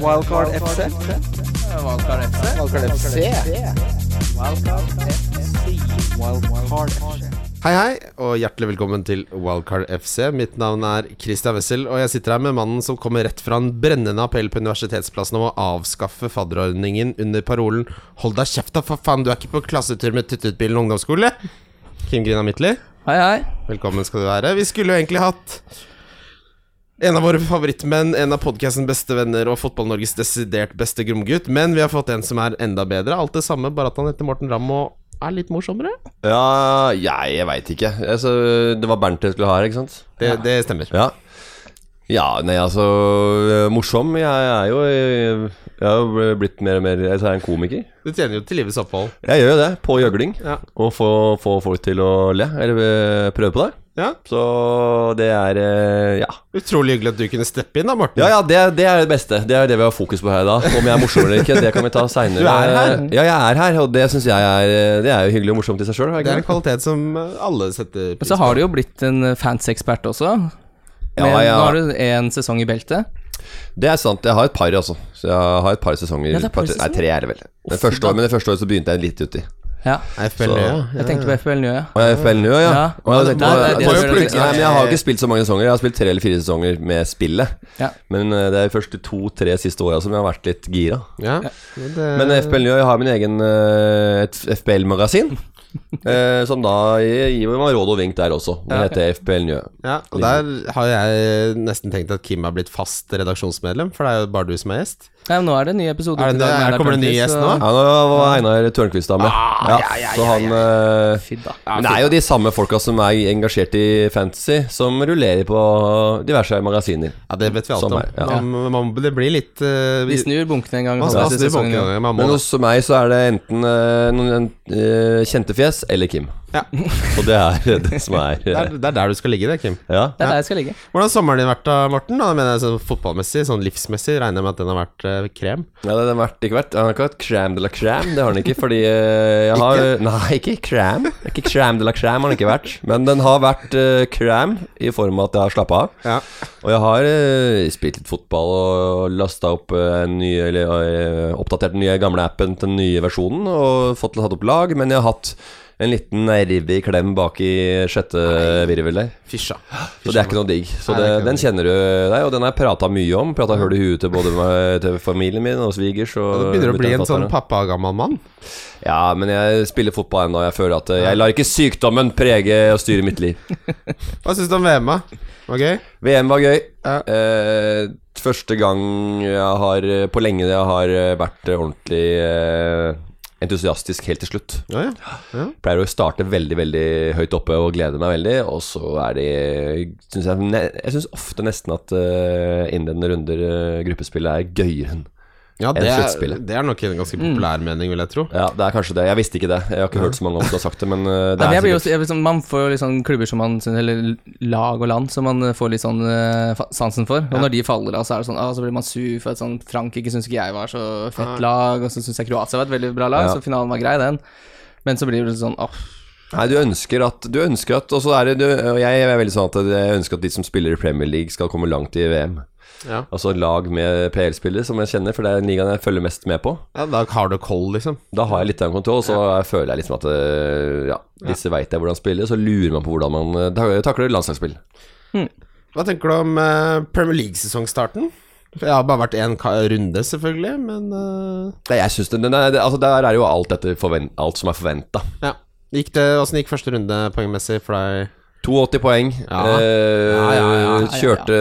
Wildcard FC. Wildcard FC. Wildcard FC. Wildcard FC. Hei, hei, og hjertelig velkommen til Wildcard FC. Mitt navn er Christian Wessel, og jeg sitter her med mannen som kommer rett fra en brennende appell på universitetsplassen om å avskaffe fadderordningen under parolen 'Hold deg kjeft, da, for faen, du er ikke på klassetur med Tuttutbilen ungdomsskole'. Kim Grina Midtly, Hei, hei. velkommen skal du være. Vi skulle jo egentlig hatt en av våre favorittmenn, en av podkastens beste venner og Fotball-Norges desidert beste gromgutt, men vi har fått en som er enda bedre. Alt det samme, bare at han heter Morten Ramm og er litt morsommere. Ja, jeg, jeg veit ikke. Altså, det var Bernt jeg skulle ha her, ikke sant? Det, det stemmer. Ja. Ja, nei, altså Morsom. Jeg er jo Jeg har blitt mer og mer altså, Jeg er en komiker. Du tjener jo til livets opphold. Jeg gjør jo det, på gjøgling. Ja. Og få, få folk til å le. Eller øh, prøve på det. Ja, Så det er øh, Ja. Utrolig hyggelig at du kunne steppe inn, da, Morten. Ja, ja, det, det er det beste. Det er det vi har fokus på her i dag. Om jeg er morsom eller ikke, det kan vi ta seinere. Du er her. Ja, jeg er her, og det syns jeg er Det er jo hyggelig og morsomt i seg sjøl. Det er en kvalitet som eh, alle setter Men på. så har du jo blitt en fansekspert også. Men Ja, ja. nå har du én sesong i beltet. Det er sant. Jeg har et par, altså. Så jeg har et par sesonger. Ja, det er par Nei, tre er det vel. Det første år, men det første året så begynte jeg litt uti. Ja. FPL, Så- ja. Jeg tenkte på FPL nå, ja. Og er FPL Nye ja. Men jeg har ikke spilt så mange sesonger. Jeg har spilt tre eller fire sesonger med spillet. Ja. Men eh, det er først de to-tre siste åra som jeg har vært litt gira. ja. Men det- Men FPL Njø, jeg har min egen eh, et FPL-magasin. eh, som da gir meg råd og vink der også. Det Ja. heter FPL Njø. ja, og der har jeg nesten tenkt at Kim har blitt fast redaksjonsmedlem, for det er jo bare du som er gjest. Nei, nå er det en ny episode. Er det- det, er, kommer det en ny gjest nå? Ja, nå var Einar Tørnquist da med. Ja, så han eh, så- Fy da. Men det er jo de samme folka som er engasjert i fantasy, som rullerer på diverse magasiner. Ja, det vet vi alt om. er, ja. Man, man, det blir litt uh, Vi snur bunkene en gang. Man man, skal holder snu sesongen i gang. man Men hos meg så er det enten uh, noen uh, kjente fjes eller Kim. Ja. Og det er det som er Det er, det er der du skal ligge, det, Kim. Ja. Det er der jeg skal ligge. Hvordan har sommeren din vært, da, Morten? Da mener jeg sånn Fotballmessig, sånn livsmessig, regner jeg med at den har vært eh, krem? Ja, det har vært, ikke vært Han har ikke vært crème de la crème, det har den ikke. Fordi eh, jeg har Nei, ikke crème. Ikke crème de la crème har den ikke vært. Men den har vært uh, crème i form av at jeg har slappa av. Ja. Og jeg har eh, spilt litt fotball og lasta opp eh, en ny Eller eh, oppdatert den nye gamle appen til den nye versjonen og fått tatt opp lag, men jeg har hatt en liten nerve klem bak i sjette virvel der. Fisja. Så det er ikke noe digg. Så det det, den kjenner du deg, og den har jeg prata mye om. Prata hull i huet til både meg, til familien min og svigers. Og du begynner å bli en sånn pappa-gammel mann. Ja, men jeg spiller fotball ennå. Jeg føler at eh, jeg lar ikke sykdommen prege og styre mitt liv. Hva syns du om VM, da? Var gøy? VM var gøy. Ja. Eh, første gang jeg har på lenge jeg har vært ordentlig eh, entusiastisk helt til slutt. Ja, ja. Pleier å starte veldig veldig høyt oppe og glede meg veldig, og så er det synes Jeg, jeg syns ofte nesten at uh, innledende runder uh, gruppespill er gøyere enn ja det, Enn er, sluttspillet. det er nok en ganske populær mening, vil jeg tro. Ja, det er kanskje det. Jeg visste ikke det. Jeg har ikke hørt så mange om som har sagt det, men uh, det Nei, men er jeg blir jo, jeg, sånn- man får jo litt sånn klubber som man Eller lag og land som man får litt sånn uh, sansen for. Og Ja. når de faller av, så er det sånn ah, Så blir man sur for at sånn Frankrike syns ikke jeg var så fett lag, og så syns jeg Kroatia var et veldig bra lag, Ja. så finalen var grei, den. Men så blir det sånn åh, Nei, du ønsker at Du ønsker at Og så er det du, Og jeg er veldig sånn at jeg ønsker at de som spiller i Premier League, skal komme langt i VM. Ja. Altså lag med PL-spillere som jeg kjenner, for det er den ligaen jeg følger mest med på. ja, Da har du koll, liksom. Da har jeg litt av kontroll, så jeg føler jeg liksom at øh, Ja, disse veit jeg hvordan spiller, så lurer man på hvordan man øh, takler landslagsspill. Hva tenker du om eh, Premier League-sesongstarten? For Jeg har bare vært én runde, selvfølgelig, men uh... Nei, jeg synes det, er, det, altså Der er jo alt, etter forvent, alt som er forventa. ja. Gikk det, Åssen gikk første runde poengmessig for deg? 82 poeng. Ja. Eh, Ja, ja. Kjørte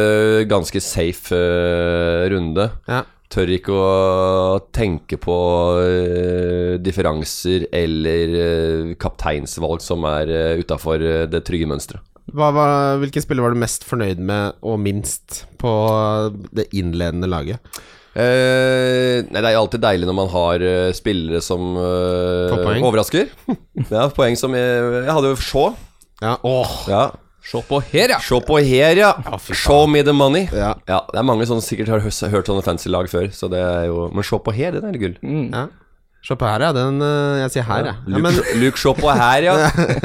ganske safe eh, runde. Ja. Tør ikke å tenke på eh, differanser eller uh, kapteinsvalg som er uh, utafor det trygge mønsteret. Hvilke spillere var du mest fornøyd med og minst på det innledende laget? Eh, nei, det er alltid deilig når man har eh, spillere som eh, overrasker. ja, poeng som Jeg, jeg hadde jo Shaw. Ja, åh Ja. Se på her, ja! Se på her, ja! fy. Show me the money. Ja. Ja, det er mange som sikkert har hørt, hørt sånne fancy lag før, så det er jo Men se på her, den er gull. Mm. ja. Se på her, ja. Den eh, Jeg sier her, ja. ja Luke, men, Luke, se på her, ja.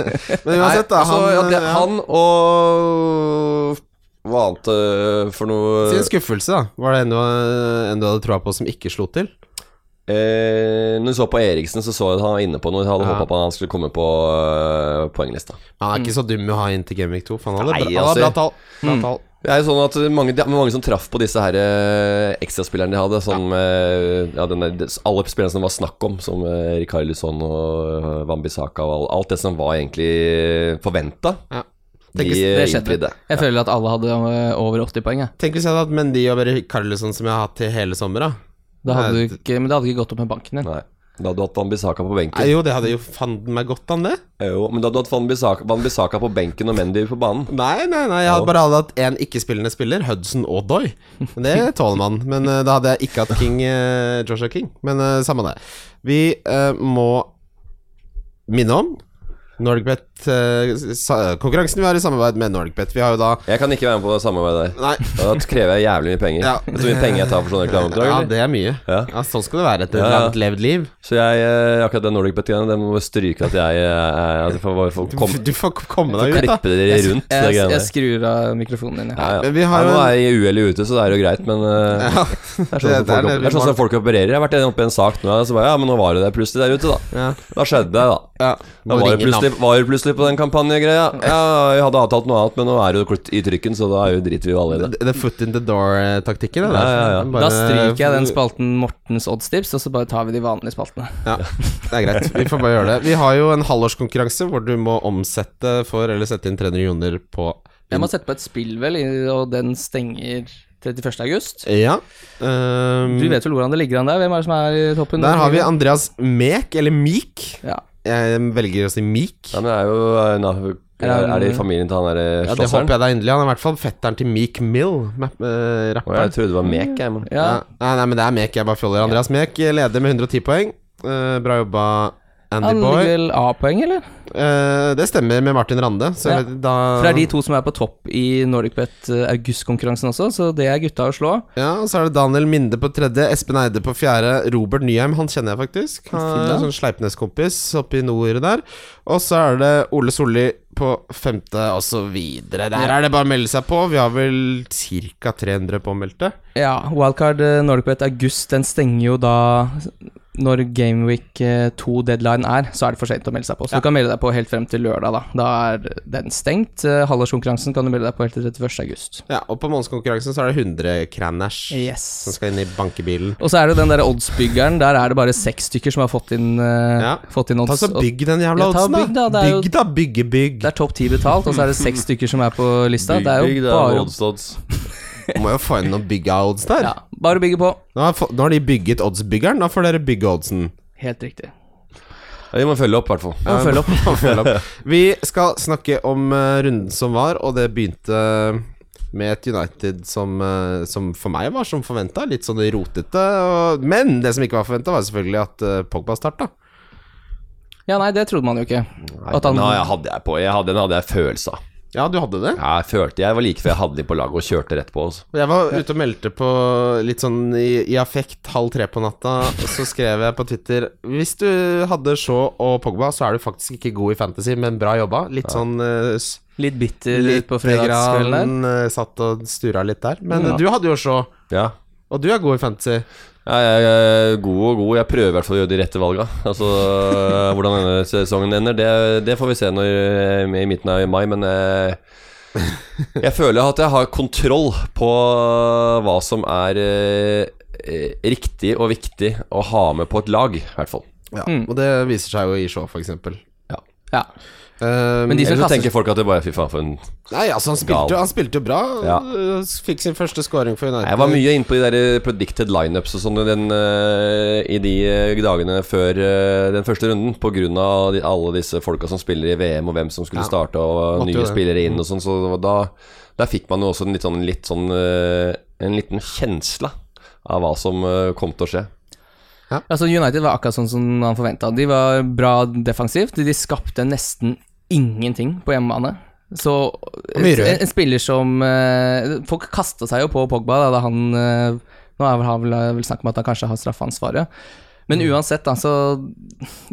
men uansett, da. Han, altså, ja, det, han og Hva annet eh, for noe Si en skuffelse, da. Var det en du hadde troa på som ikke slo til? Eh, Når du så på Eriksen, så så jeg at han var inne på noe. Jeg hadde Ja. håpet på at han skulle komme på uh, poenglista. Han er ikke så dum å ha inn til Gameweek 2, for han hadde, Nei, bra, han bra altså- tall. Bra Mm. tall. Det er jo sånn at mange, er mange som traff på disse her uh, ekstraspillerne de hadde. Sånn Uh, ja, denne, alle spillerne som det var snakk om, som uh, Rikarlison og uh, Wambisaka og all, alt det som var egentlig forventa. Ja. De Tenk eh, Det skjedde. Jeg føler at alle hadde over 80 poeng, jeg. Tenk hvis jeg hadde hatt Mendy og Berry Carlison som jeg har hatt til hele sommer, da. Da hadde Nei, du ikke, men det hadde ikke gått opp med banken din. Nei. Da hadde du hatt Wambisaka på benken. Nei, jo, det hadde jo fanden meg godt an, det. Jo, men da hadde du hatt Van Bissaka på benken og Mendy på banen. Nei, nei, nei, jeg hadde bare hatt én ikke-spillende spiller, Hudson og Doy. Men Det tåler man. Men uh, da hadde jeg ikke hatt King, uh, Joshua King. Men uh, samme det. Vi eh, må minne om NordicBet Konkurransen vi har i samarbeid med NordicBet. Vi har jo da Jeg kan ikke være med på det samarbeidet der. Nei. Da krever jeg jævlig mye penger. Ja. Vet du hvor mye penger jeg tar for sånne reklameoppdrag? Ja, det er mye. Ja. Ja, Sånn skal det være etter et Ja, ja. langt levd liv. Så jeg, eh, akkurat den Nordic Bet-greiene, det må stryke at jeg eh, jeg får bare få Du, komme du får komme deg ut, da. Klippe dere rundt Jeg, Jeg, greiene jeg skrur av mikrofonen din. Ja, Ja. ja. Men vi har jo nå er jeg i uhellet ute, så det er jo greit, men eh, Ja, det er sånn, det- som folk, det er sånn som folk opererer. Jeg har vært oppe i en sak nå, så bare Ja, men nå var det det plutselig der ute, da. ja, Da skjedde det, da. ja. Da var det plutselig, plutselig på den kampanjegreia. Ja, vi hadde avtalt noe annet, men nå er det jo kort i trykken, så da er jo driter vi jo alle i det. Det det er foot in the door-taktikken. Ja, ja, ja. Bare- Da stryker jeg den spalten Mortens oddstips, og så bare tar vi de vanlige spaltene. Ja, det er greit. Vi får bare gjøre det. Vi har jo en halvårskonkurranse hvor du må omsette for eller sette inn 300 joner på Jeg må sette på et spill, vel, og den stenger 31. august. Ja. Um, Du vet vel hvordan det ligger an der? Hvem er det som er i toppen? der har vi Andreas Mek, eller Meek. Ja. Jeg velger å si Meek. Ja, men det er jo eh, na, er, er det i familien til han derre Ja, det håper jeg da endelig. Han er i hvert fall fetteren til Meek Mill, eh, rapperen. jeg trodde det var Mek, jeg, men ja. Ja. Nei, nei, men det er Mek, jeg bare fjoller. Andreas Mek leder med 110 poeng. Uh, bra jobba, Andy Boy. A-poeng, eller? Uh, det stemmer med Martin Rande. Så Ja. da For det er de to som er på topp i NordicBet eh, august-konkurransen også, så det er gutta å slå. Ja, og så er det Daniel Minde på tredje, Espen Eide på fjerde, Robert Nyheim, han kjenner jeg faktisk. Han er en sånn Sleipnes-kompis oppe i nord der. Og så er det Ole Solli på femte, og så videre. Der er det bare å melde seg på. Vi har vel ca. 300 påmeldte. Ja, Wildcard eh, NordicBet august, den stenger jo da når Gameweek 2-deadline er, så er det for sent å melde seg på. Så Ja. du kan melde deg på helt frem til lørdag, da. Da er den stengt. Eh, Halvårskonkurransen kan du melde deg på helt til 31. august. Ja, og på månedskonkurransen så er det 100 kraners som skal inn i bankebilen. Og så er det den der oddsbyggeren. Der er det bare seks stykker som har fått inn, eh, Ja. fått inn Ta så Bygg den jævla Ja, oddsen, da. bygg da, jo- Bygg, da. Bygge bygg. Det er topp ti betalt, og så er det seks stykker som er på lista. Bygg, det er bygg, jo det er bare, odds, odds. Må jo få inn noen bygga-odds der. ja, bare bygge på. Nå, har, nå har de bygget oddsbyggeren, da får dere bygge oddsen. Helt riktig. Ja, vi må følge opp, i hvert fall. Ja, følg opp. Følg opp. Vi skal snakke om uh, runden som var, og det begynte med et United som, uh, som for meg var som forventa. Litt sånn rotete. Og, men det som ikke var forventa, var selvfølgelig at uh, Pogba starta. Ja, nei, det trodde man jo ikke. Nei, At han- nei hadde jeg på. Jeg hadde, den hadde jeg følelse av. Ja, du hadde det? Jeg følte Jeg var like før jeg hadde de på laget og kjørte rett på oss. Jeg var ute og meldte på litt sånn i, i affekt halv tre på natta. Så skrev jeg på Twitter Hvis du hadde Shaw og Pogba, så er du faktisk ikke god i fantasy, men bra jobba. Litt sånn uh, Litt bitter Litt på fredagskvelden der. eh, Satt og stura litt der. Men Ja. du hadde jo Shaw, Ja. og du er god i fantasy. Ja, jeg er god og god. Jeg prøver i hvert fall å gjøre de rette valga. Altså, Hvordan denne sesongen ender, det, det får vi se når, i midten av mai. Men jeg, jeg føler at jeg har kontroll på hva som er eh, riktig og viktig å ha med på et lag, i hvert fall. Ja, Mm. Og det viser seg jo i show, for eksempel. Ja. Um, Men de som så kaster- tenker folk at det bare Fy faen, for en Nei, altså, han spilte, Gal. han spilte jo bra. Ja. øh, Fikk sin første scoring for United. Jeg var mye inne på de der predicted lineups og sånn i, den, eh, i de eh, dagene før eh, den første runden, på grunn av de, alle disse folka som spiller i VM, og hvem som skulle Ja. starte, og Måtte jo nye det. spillere inn og sånn, så da, der fikk man jo også en litt sånn, litt sånn eh, En liten kjensle av hva som eh, kom til å skje. Altså United var akkurat sånn som man forventa. De var bra defensivt. De skapte nesten ingenting på hjemmebane. Så en, en spiller som uh, Folk kasta seg jo på Pogba da, da han uh, Nå er vel, har vel, vel snakk om at han kanskje har straffansvaret. Men uansett, da, så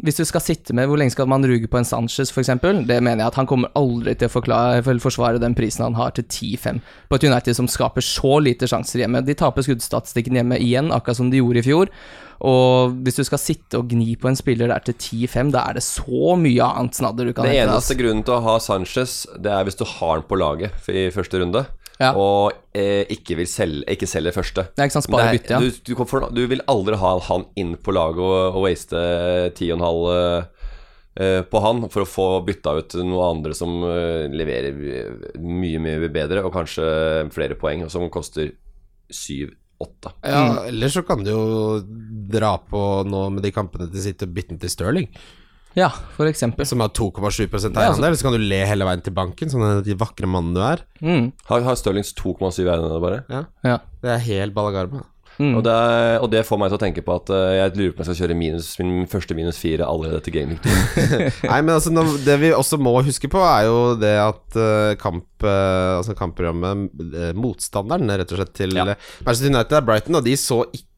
Hvis du skal sitte med Hvor lenge skal man ruge på en Sanchez, f.eks.? Det mener jeg at han kommer aldri til å forklare, forsvare den prisen han har til 10-5 på et United som skaper så lite sjanser hjemme. De taper skuddstatistikken hjemme igjen, akkurat som de gjorde i fjor. Og hvis du skal sitte og gni på en spiller der til 10-5, da er det så mye annet snadder du kan Det hente. eneste ass. grunnen til å ha Sanchez, det er hvis du har han på laget i første runde, Ja. og eh, ikke vil selge, ikke selger første. Det er ikke sant, spare Det bytte, ja. du, du, for, du vil aldri ha han inn på laget og, og waste 10,5 eh, på han for å få bytta ut noen andre som eh, leverer mye, mye bedre, og kanskje flere poeng, og som koster 7-8. Ja, Eller så kan du jo dra på nå med de kampene til sitt og bytte den til Stirling, Ja, for eksempel. som har 2,7% Ja, altså- eierandel. Så kan du le hele veien til banken, sånn de vakre mannen du er. Mm, Har, har Stirlings 2,7 eierandel, bare? Ja, ja. Det er helt balagarme. Mm. Og, det, og det får meg til å tenke på at uh, jeg lurer på om jeg skal kjøre minus, min første minus fire allerede til gaming. Nei, men altså nå, Det vi også må huske på, er jo det at uh, kamp, uh, altså kampprogrammet Motstanderen, rett og slett, til Ja. Manchester United er Brighton, og de så ikke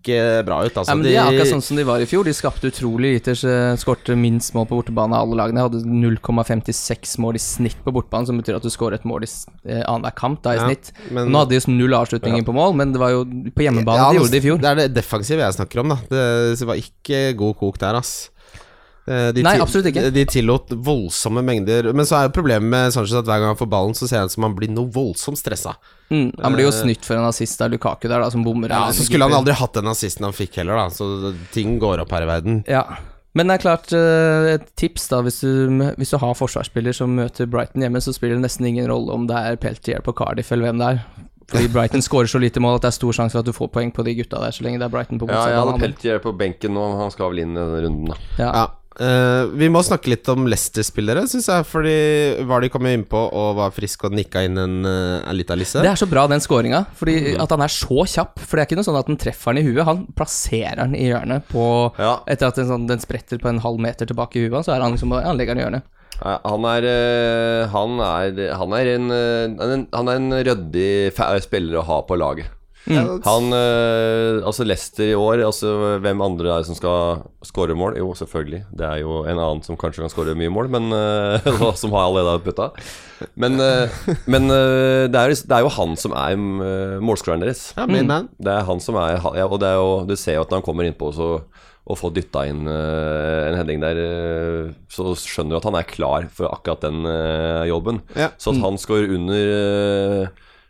bra ut. Altså, Ja, men De er akkurat sånn som de var i fjor. De skapte utrolig lite, så skårte minst mål på bortebane av alle lagene. Hadde 0,56 mål i snitt på bortebane, som betyr at du skårer et mål i eh, annenhver kamp da i Ja, snitt. men- Nå hadde de null avslutninger på mål, men det var jo på hjemmebane Ja, de gjorde det i fjor. Det er det defensive jeg snakker om, da. Det, det var ikke god kok der, ass. Eh, De, Nei, absolutt ikke. De tillot voldsomme mengder Men så er jo problemet med Sanchez at hver gang han får ballen, så ser han ut som han blir noe voldsomt stressa. Mm, han blir jo snytt for en assist av Lukaku der, da, som bommer. Ja, Så skulle han aldri hatt den assisten han fikk heller, da. Så ting går opp her i verden. Ja. Men det er klart, eh, et tips da, hvis du, hvis du har forsvarsspiller som møter Brighton hjemme, så spiller det nesten ingen rolle om det er Peltier på Cardiff eller hvem det er. Fordi Brighton skårer så lite mål at det er stor sjanse for at du får poeng på de gutta der, så lenge det er Brighton på Ja, jeg hadde. Peltier på benken nå, han skal vel inn i denne runden, da. Ja. Ja. Eh, vi må snakke litt om Leicester-spillere, syns jeg. Fordi var de kommet innpå og var friske og nikka inn en, uh, en lita lisse. Det er så bra, den scoringa. Fordi at han er så kjapp. For det er ikke noe sånn at han treffer den i huet. Han plasserer den i hjørnet på Ja. Etter at den, sånn, den spretter på en halv meter tilbake i huet, så er han liksom Han legger den i hjørnet. Han er eh, Han er, han er en, en Han er en ryddig spiller å ha på laget. Mm. Han eh, Altså Leicester i år, altså hvem andre er det som skal skåre mål? Jo, selvfølgelig. Det er jo en annen som kanskje kan skåre mye mål, men eh, som har allerede har putta. Men, eh, men det, er, det er jo han som er målskåreren deres. Ja, main. Det er han som er ja, Og det er jo, du ser jo at når han kommer innpå så, og får dytta inn uh, en heading der, uh, så skjønner du at han er klar for akkurat den uh, jobben. Ja. Så at han skårer under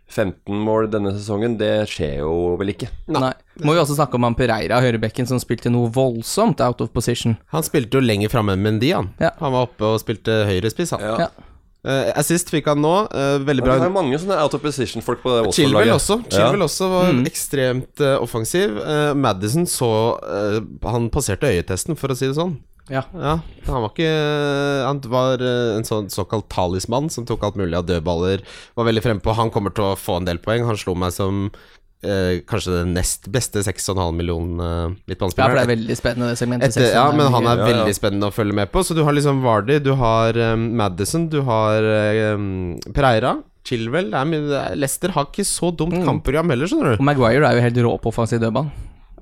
15 mål denne sesongen, det skjer jo vel ikke. Nei. Må vi også snakke om han Pereira, høyrebekken, som spilte noe voldsomt out of position. Han spilte jo lenger framme enn Mendy, han. Ja. Han var oppe og spilte høyrespiss, han. Ja. Eh, assist fikk han nå. Uh, veldig Det bra. er mange sånne out of position-folk på det Chilwell også. Chilwell også var ekstremt uh, offensiv. Uh, Madison så Han passerte øyetesten, for å si det sånn. Ja. Ja, Han var ikke Han var eh, en sånn såkalt talismann som tok alt mulig av dødballer. Var veldig frempå. Han kommer til å få en del poeng. Han slo meg som eh, kanskje den nest beste 6,5 million midtbanespilleren. ja, for det er veldig spennende, segmentet. Etter, ja, men han er veldig spennende å følge med på. Så du har liksom Vardy, du har um, Madison, du har um, Pereira. Chilwell er er- Leicester har ikke så dumt kampprogram heller, skjønner Og. Maguire er jo helt rå på offensiv dødball.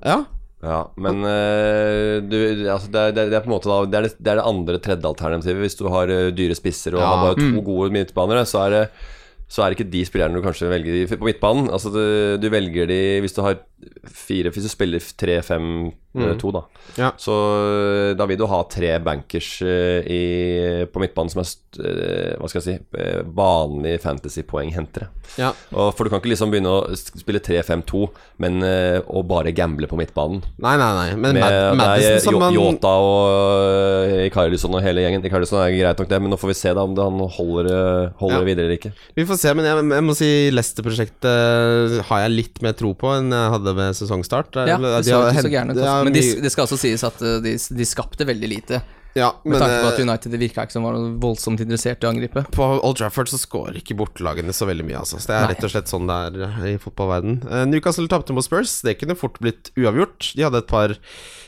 Ja, Ja, men uh, du, altså det, er, det, er- på en måte da Det er det, det, er det andre tredje alternativet. Hvis du har uh, dyre spisser og Ja. har bare to gode midtbanere, så er det så er det ikke de spillerne du kanskje velger på midtbanen. Altså du, du velger de hvis du har fire Hvis du spiller 3-5-2, da. Ja. Så eh, da vil du ha tre bankers eh, i, på midtbanen som er eh, Hva skal jeg si eh, vanlige fantasy-poenghentere. ja. Og For du kan ikke liksom begynne å spille 3-5-2 Men eh, og bare gamble på midtbanen. Nei, nei, nei. Men Med Madison man Jota og Icarlison og hele gjengen. Icarlison er greit nok, det, men nå får vi se da om det, han holder, eh, holder Ja. videre eller ikke. Vi får se, men jeg, jeg må si Leicester-prosjektet har jeg litt mer tro på enn jeg hadde ved sesongstart. Ja, det De så ikke så gærent ut. har altså. Men de, det skal også sies at uh, de, de skapte veldig lite. ja, Med tanke på at eh, United det virka ikke som var voldsomt interessert i å angripe. på Old Trafford så scorer ikke bortelagene så veldig mye, altså. Så det er Nei. rett og slett sånn det er eh, i fotballverden. Eh, Newcastle tapte mot Spurs. Det kunne fort blitt uavgjort. De hadde et par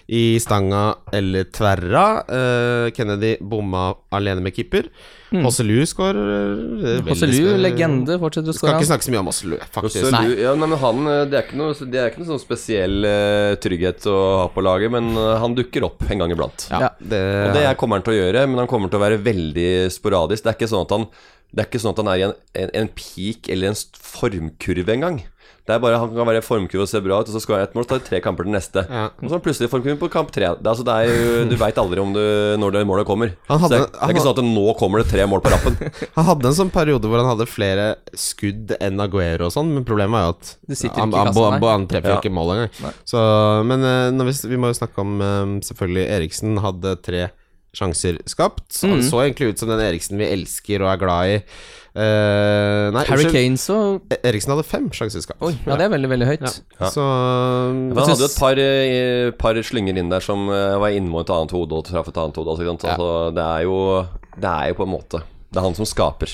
i stanga eller tverra. Eh, Kennedy bomma alene med keeper. Hosselu skårer. Hosselu, legende, fortsetter å Skal skåre. ikke snakke så mye om Hosselu, faktisk. Hosselu, Ja, nei, men han, eh, det er ikke noe, det er ikke noe sånn spesiell uh, trygghet å ha på laget, men eh, han dukker opp en gang iblant. Ja, det, Og det kommer han til å gjøre, men han kommer til å være veldig sporadisk. Det er ikke sånn at han, det er, ikke sånn at han er i en, en, en peak eller en formkurve engang. Det er bare Han kan være i formkurve og se bra ut, og så skårer han ett mål, så tar det tre kamper til neste. Ja. Og så er han plutselig i formkurve på kamp tre. Det, altså, det er jo, du veit aldri om du, når det målet kommer. Han så det, det er ikke sånn at nå kommer det tre mål på rappen. Han hadde en sånn periode hvor han hadde flere skudd enn Aguero og sånn, men problemet er jo at Det sitter han, han, han, han treffer Ja. ikke mål engang. Så, men eh, når vi, vi må jo snakke om eh, Selvfølgelig, Eriksen hadde tre sjanser skapt. Så Han Mm. så egentlig ut som den Eriksen vi elsker og er glad i. Eh, nei, Harry. Kane så E- Eriksen hadde fem sjanser skapt. Oi, ja, det er veldig, veldig høyt. Ja. Ja. Så Men han hadde jo et par, eh, par slynger inn der som var var innom et annet hode og traff et annet hode. Altså. Ja. altså, det, er jo, det er jo på en måte Det er han som skaper.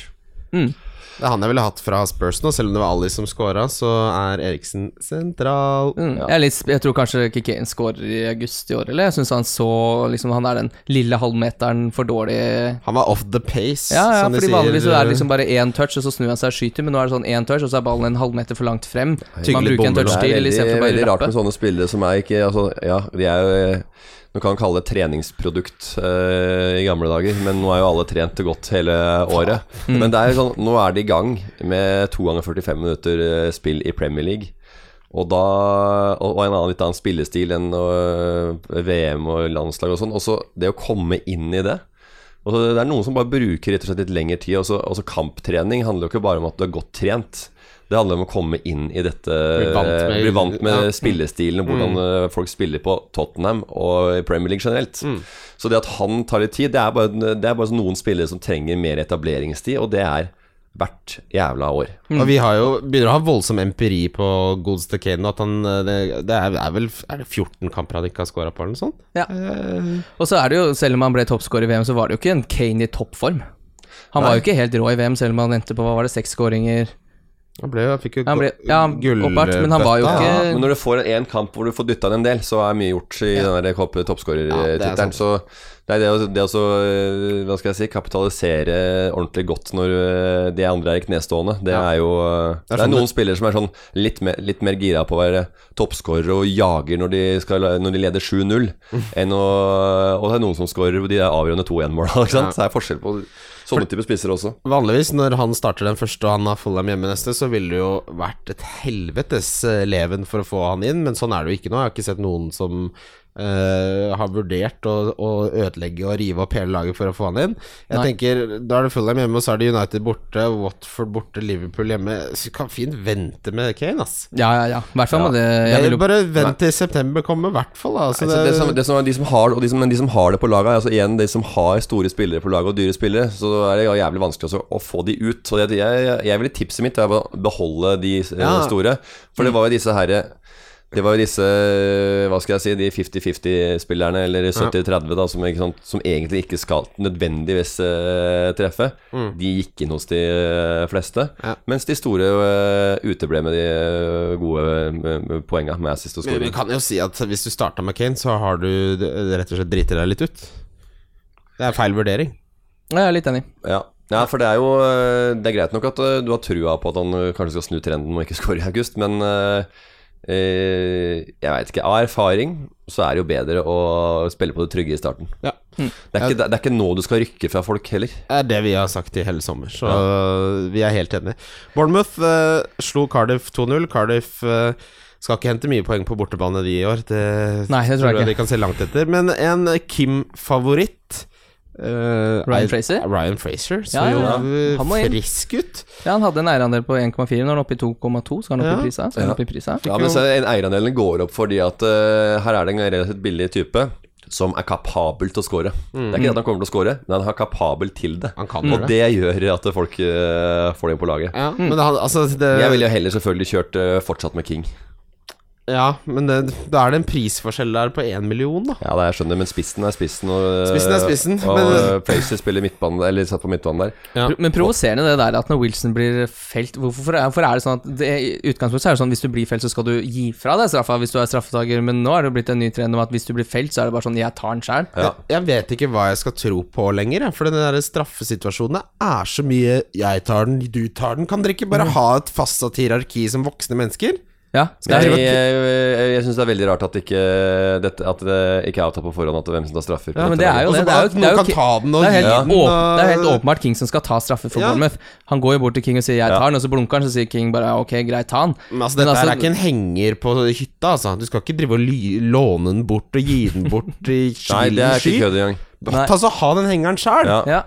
Det er han jeg ville hatt fra Spurs nå, selv om det var Ali som scora, så er Eriksen sentral. Mm. Jeg, er litt, jeg tror kanskje ikke scorer i august i år, eller? Jeg syns han så liksom, Han er den lille halvmeteren for dårlig Han var off the pace, Ja, ja, som de fordi sier. vanligvis så er det liksom bare én touch, og så snur han seg og skyter, men nå er det sånn én touch, og så er ballen en halvmeter for langt frem. Så man Tyggelig bruker en touch Det er til veldig, istedenfor bare veldig å rart med sånne spillere som er ikke altså, Ja, de er jo eh, Du kan kalle det treningsprodukt eh, i gamle dager, men nå er jo alle trent godt hele året. Mm. Men det er jo sånn, nå er de i gang med to ganger 45 minutter eh, spill i Premier League. Og, da, og, en annen litt annen spillestil enn øh, VM og landslag og sånn. Og så det å komme inn i det. Og så det er noen som bare bruker rett og slett litt lengre tid. Og så kamptrening handler jo ikke bare om at du er godt trent. Det handler om å komme inn i dette Bli vant med- Bli vant med ja. spillestilen og hvordan mm. folk spiller på Tottenham og i Premier League generelt. Så det at han tar litt tid, det er bare, det er bare noen spillere som trenger mer etableringstid, og det er hvert jævla år. Og vi har jo begynner å ha voldsom empiri på godeste Kane. At han Det, det er, er vel Er det 14 kamper han ikke har scora på, eller noe sånt? Ja. Uh. Og så er det jo, selv om han ble toppscorer i VM, så var det jo ikke en Kane i toppform. Han var jo ikke helt rå i VM, selv om han endte på hva var det, seks scoringer. Han ble, han fikk jo Han ble- ja, gullbøtta. oppart, men han var jo ikke- Ja, men når du får en kamp hvor du får dytta inn en del, så er mye gjort i den Ja, er toppskårertittelen. Ja, så det er det å, det å øh, hva skal jeg si, kapitalisere ordentlig godt når øh, de andre er i knestående, det Ja. er jo øh, Det er Det er sånn noen spillere som er sånn litt mer, litt mer gira på å være toppskårere og jager når de, skal, når de leder 7-0, enn å Og det er noen som skårer de avgjørende 2-1-måla, ikke sant. Ja. Så det er forskjell på sånne typer spisser også. Vanligvis når han starter den første og han har Fulham hjemme neste, så ville det jo vært et helvetes eh, leven for å få han inn, men sånn er det jo ikke nå. Jeg har ikke sett noen som eh, har vurdert å, å ødelegge og rive opp hele laget for å få han inn. Jeg Nei. tenker, Da er det Fulham hjemme, og så er det United borte, Watford borte, Liverpool hjemme. Så kan fint vente med Kane, ass. Ja, ja, ja. I hvert fall med det jeg vil bare vent til september kommer, i hvert fall. Altså, Nei, det, som, det som de som har, og de som, men de som har det på laget, altså igjen de som har store spillere på laget og dyre spillere, så er det jævlig vanskelig også å få de ut. Så jeg, jeg, jeg ville tipset mitt er å beholde de eh, Ja. store. For det var jo disse herre det var jo disse, hva skal jeg si, de 50-50-spillerne, eller 70-30, da, som, ikke sant, som egentlig ikke skal nødvendigvis uh, treffe. De gikk inn hos de eh, fleste. Ja. Mens de store uh, uteble med de eh, gode uh, poenga med assist og Men Du kan jo si at hvis du starta med Kane, så har du rett og slett driti deg litt ut. Det er feil vurdering. Jeg er litt enig. Ja. ja, for det er jo eh, Det er greit nok at eh, du har trua på at han eh, kanskje skal snu trenden og ikke skåre i august, men eh, eh, jeg veit ikke. Av erfaring så er det jo bedre å spille på det trygge i starten. Ja. Det er, ikke, det er ikke nå du skal rykke fra folk heller. Det er det vi har sagt i hele sommer, så vi er helt enige. Bournemouth uh, slo Cardiff 2-0. Cardiff uh, skal ikke hente mye poeng på bortebane de i år. Det Nei, det tror jeg ikke. de kan se langt etter. Men en Kim-favoritt eh, Ryan er- Fraser? Ryan Fraser så Ja, ja, ja. jo Han må inn. frisk ut. Ja, han hadde en eierandel på 1,4, nå er han oppe i 2,2, så er han oppe i prisa. Så er han Ja. oppe i prisa. Ja, men så En Eierandelen går opp fordi at uh, her er det en relativt billig type som er kapabel til å score. Det er ikke det at han kommer til å score, men han er kapabel til det. Han kan Og gjøre det. det gjør at folk uh, får det inn på laget. Ja, men han, altså det, Jeg ville jo heller selvfølgelig kjørt uh, fortsatt med King. Ja, men det, da er det en prisforskjell der på én million, da. Ja, det jeg skjønner, men spissen er spissen, og Spissen er spissen, Og men- men, spiller midtbane, eller satt på midtbanen der. Ja. Men provoserende det der at når Wilson blir felt Hvorfor hvorfor er det sånn at det, I utgangspunktet er det sånn hvis du blir felt, så skal du gi fra deg straffa hvis du er straffetaker, men nå er det jo blitt en ny trend om at hvis du blir felt, så er det bare sånn jeg tar den sjæl. Ja. Jeg, jeg vet ikke hva jeg skal tro på lenger, for den der straffesituasjonen er så mye 'jeg tar den, du tar den'. Kan dere ikke bare ha et fastsatt hierarki som voksne mennesker? Ja, Jeg, skal jeg, jeg, jeg, syns det er veldig rart at, ikke, dette, at det ikke er avtalt på forhånd at hvem som tar straffer. Ja, men det er jo det. Det er jo, det er det er helt, åp, det er helt åpenbart King som skal ta straffer for Ja. Bournemouth. Han går jo bort til King og sier 'jeg tar den', og så blunker han, så sier King bare 'ok, greit, ta den'. Men altså, dette men, altså- er ikke en henger på hytta, altså. Du skal ikke drive og ly låne den bort og gi den bort i Nei, det er sky. ikke kødd engang. Ta så Ha den hengeren sjøl! Ja.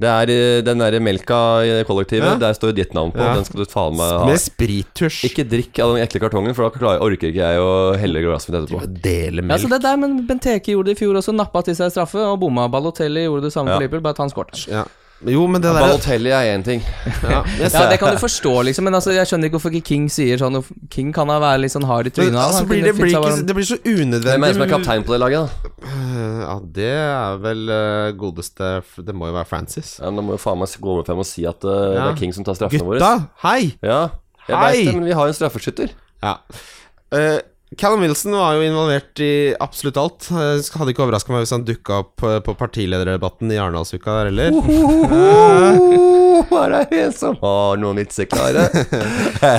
Ja. Det er eh, den derre melka i kollektivet, Ja. der står jo ditt navn på. Ja. Den skal du faen meg ha. Med sprittusj. Ikke drikk av den ekle kartongen, for da orker ikke jeg å helle glasset mitt etterpå. Dele melk. Ja, så det der, men Benteke gjorde det i fjor også, nappa til seg straffe og bomma. Balotelli gjorde det samme Ja. for Liverpool, bare at han skårte. Ja. Jo, men det der Balotelli er én ting. ja, Ja, det kan du forstå, liksom, men altså, jeg skjønner ikke hvorfor ikke King sier sånn. King kan da være litt sånn hard i Men, trynet. altså, blir det, blir ikke, det blir så unødvendig Hvem er det som er kaptein på det laget, da? Eh, Ja, det er vel uh, godeste Det må jo være Francis. Ja, men Da må jo faen meg gå over frem og si at uh, Ja. det er King som tar straffene våre. Gutta, hei! Ja, jeg Hei! vet det, men vi har jo en straffeskytter. Ja. Eh, Callum Wilson var jo involvert i absolutt alt. Jeg hadde ikke overraska meg hvis han dukka opp eh, på partilederdebatten i Arendalsuka der heller. Her er en som har noen vitser klare.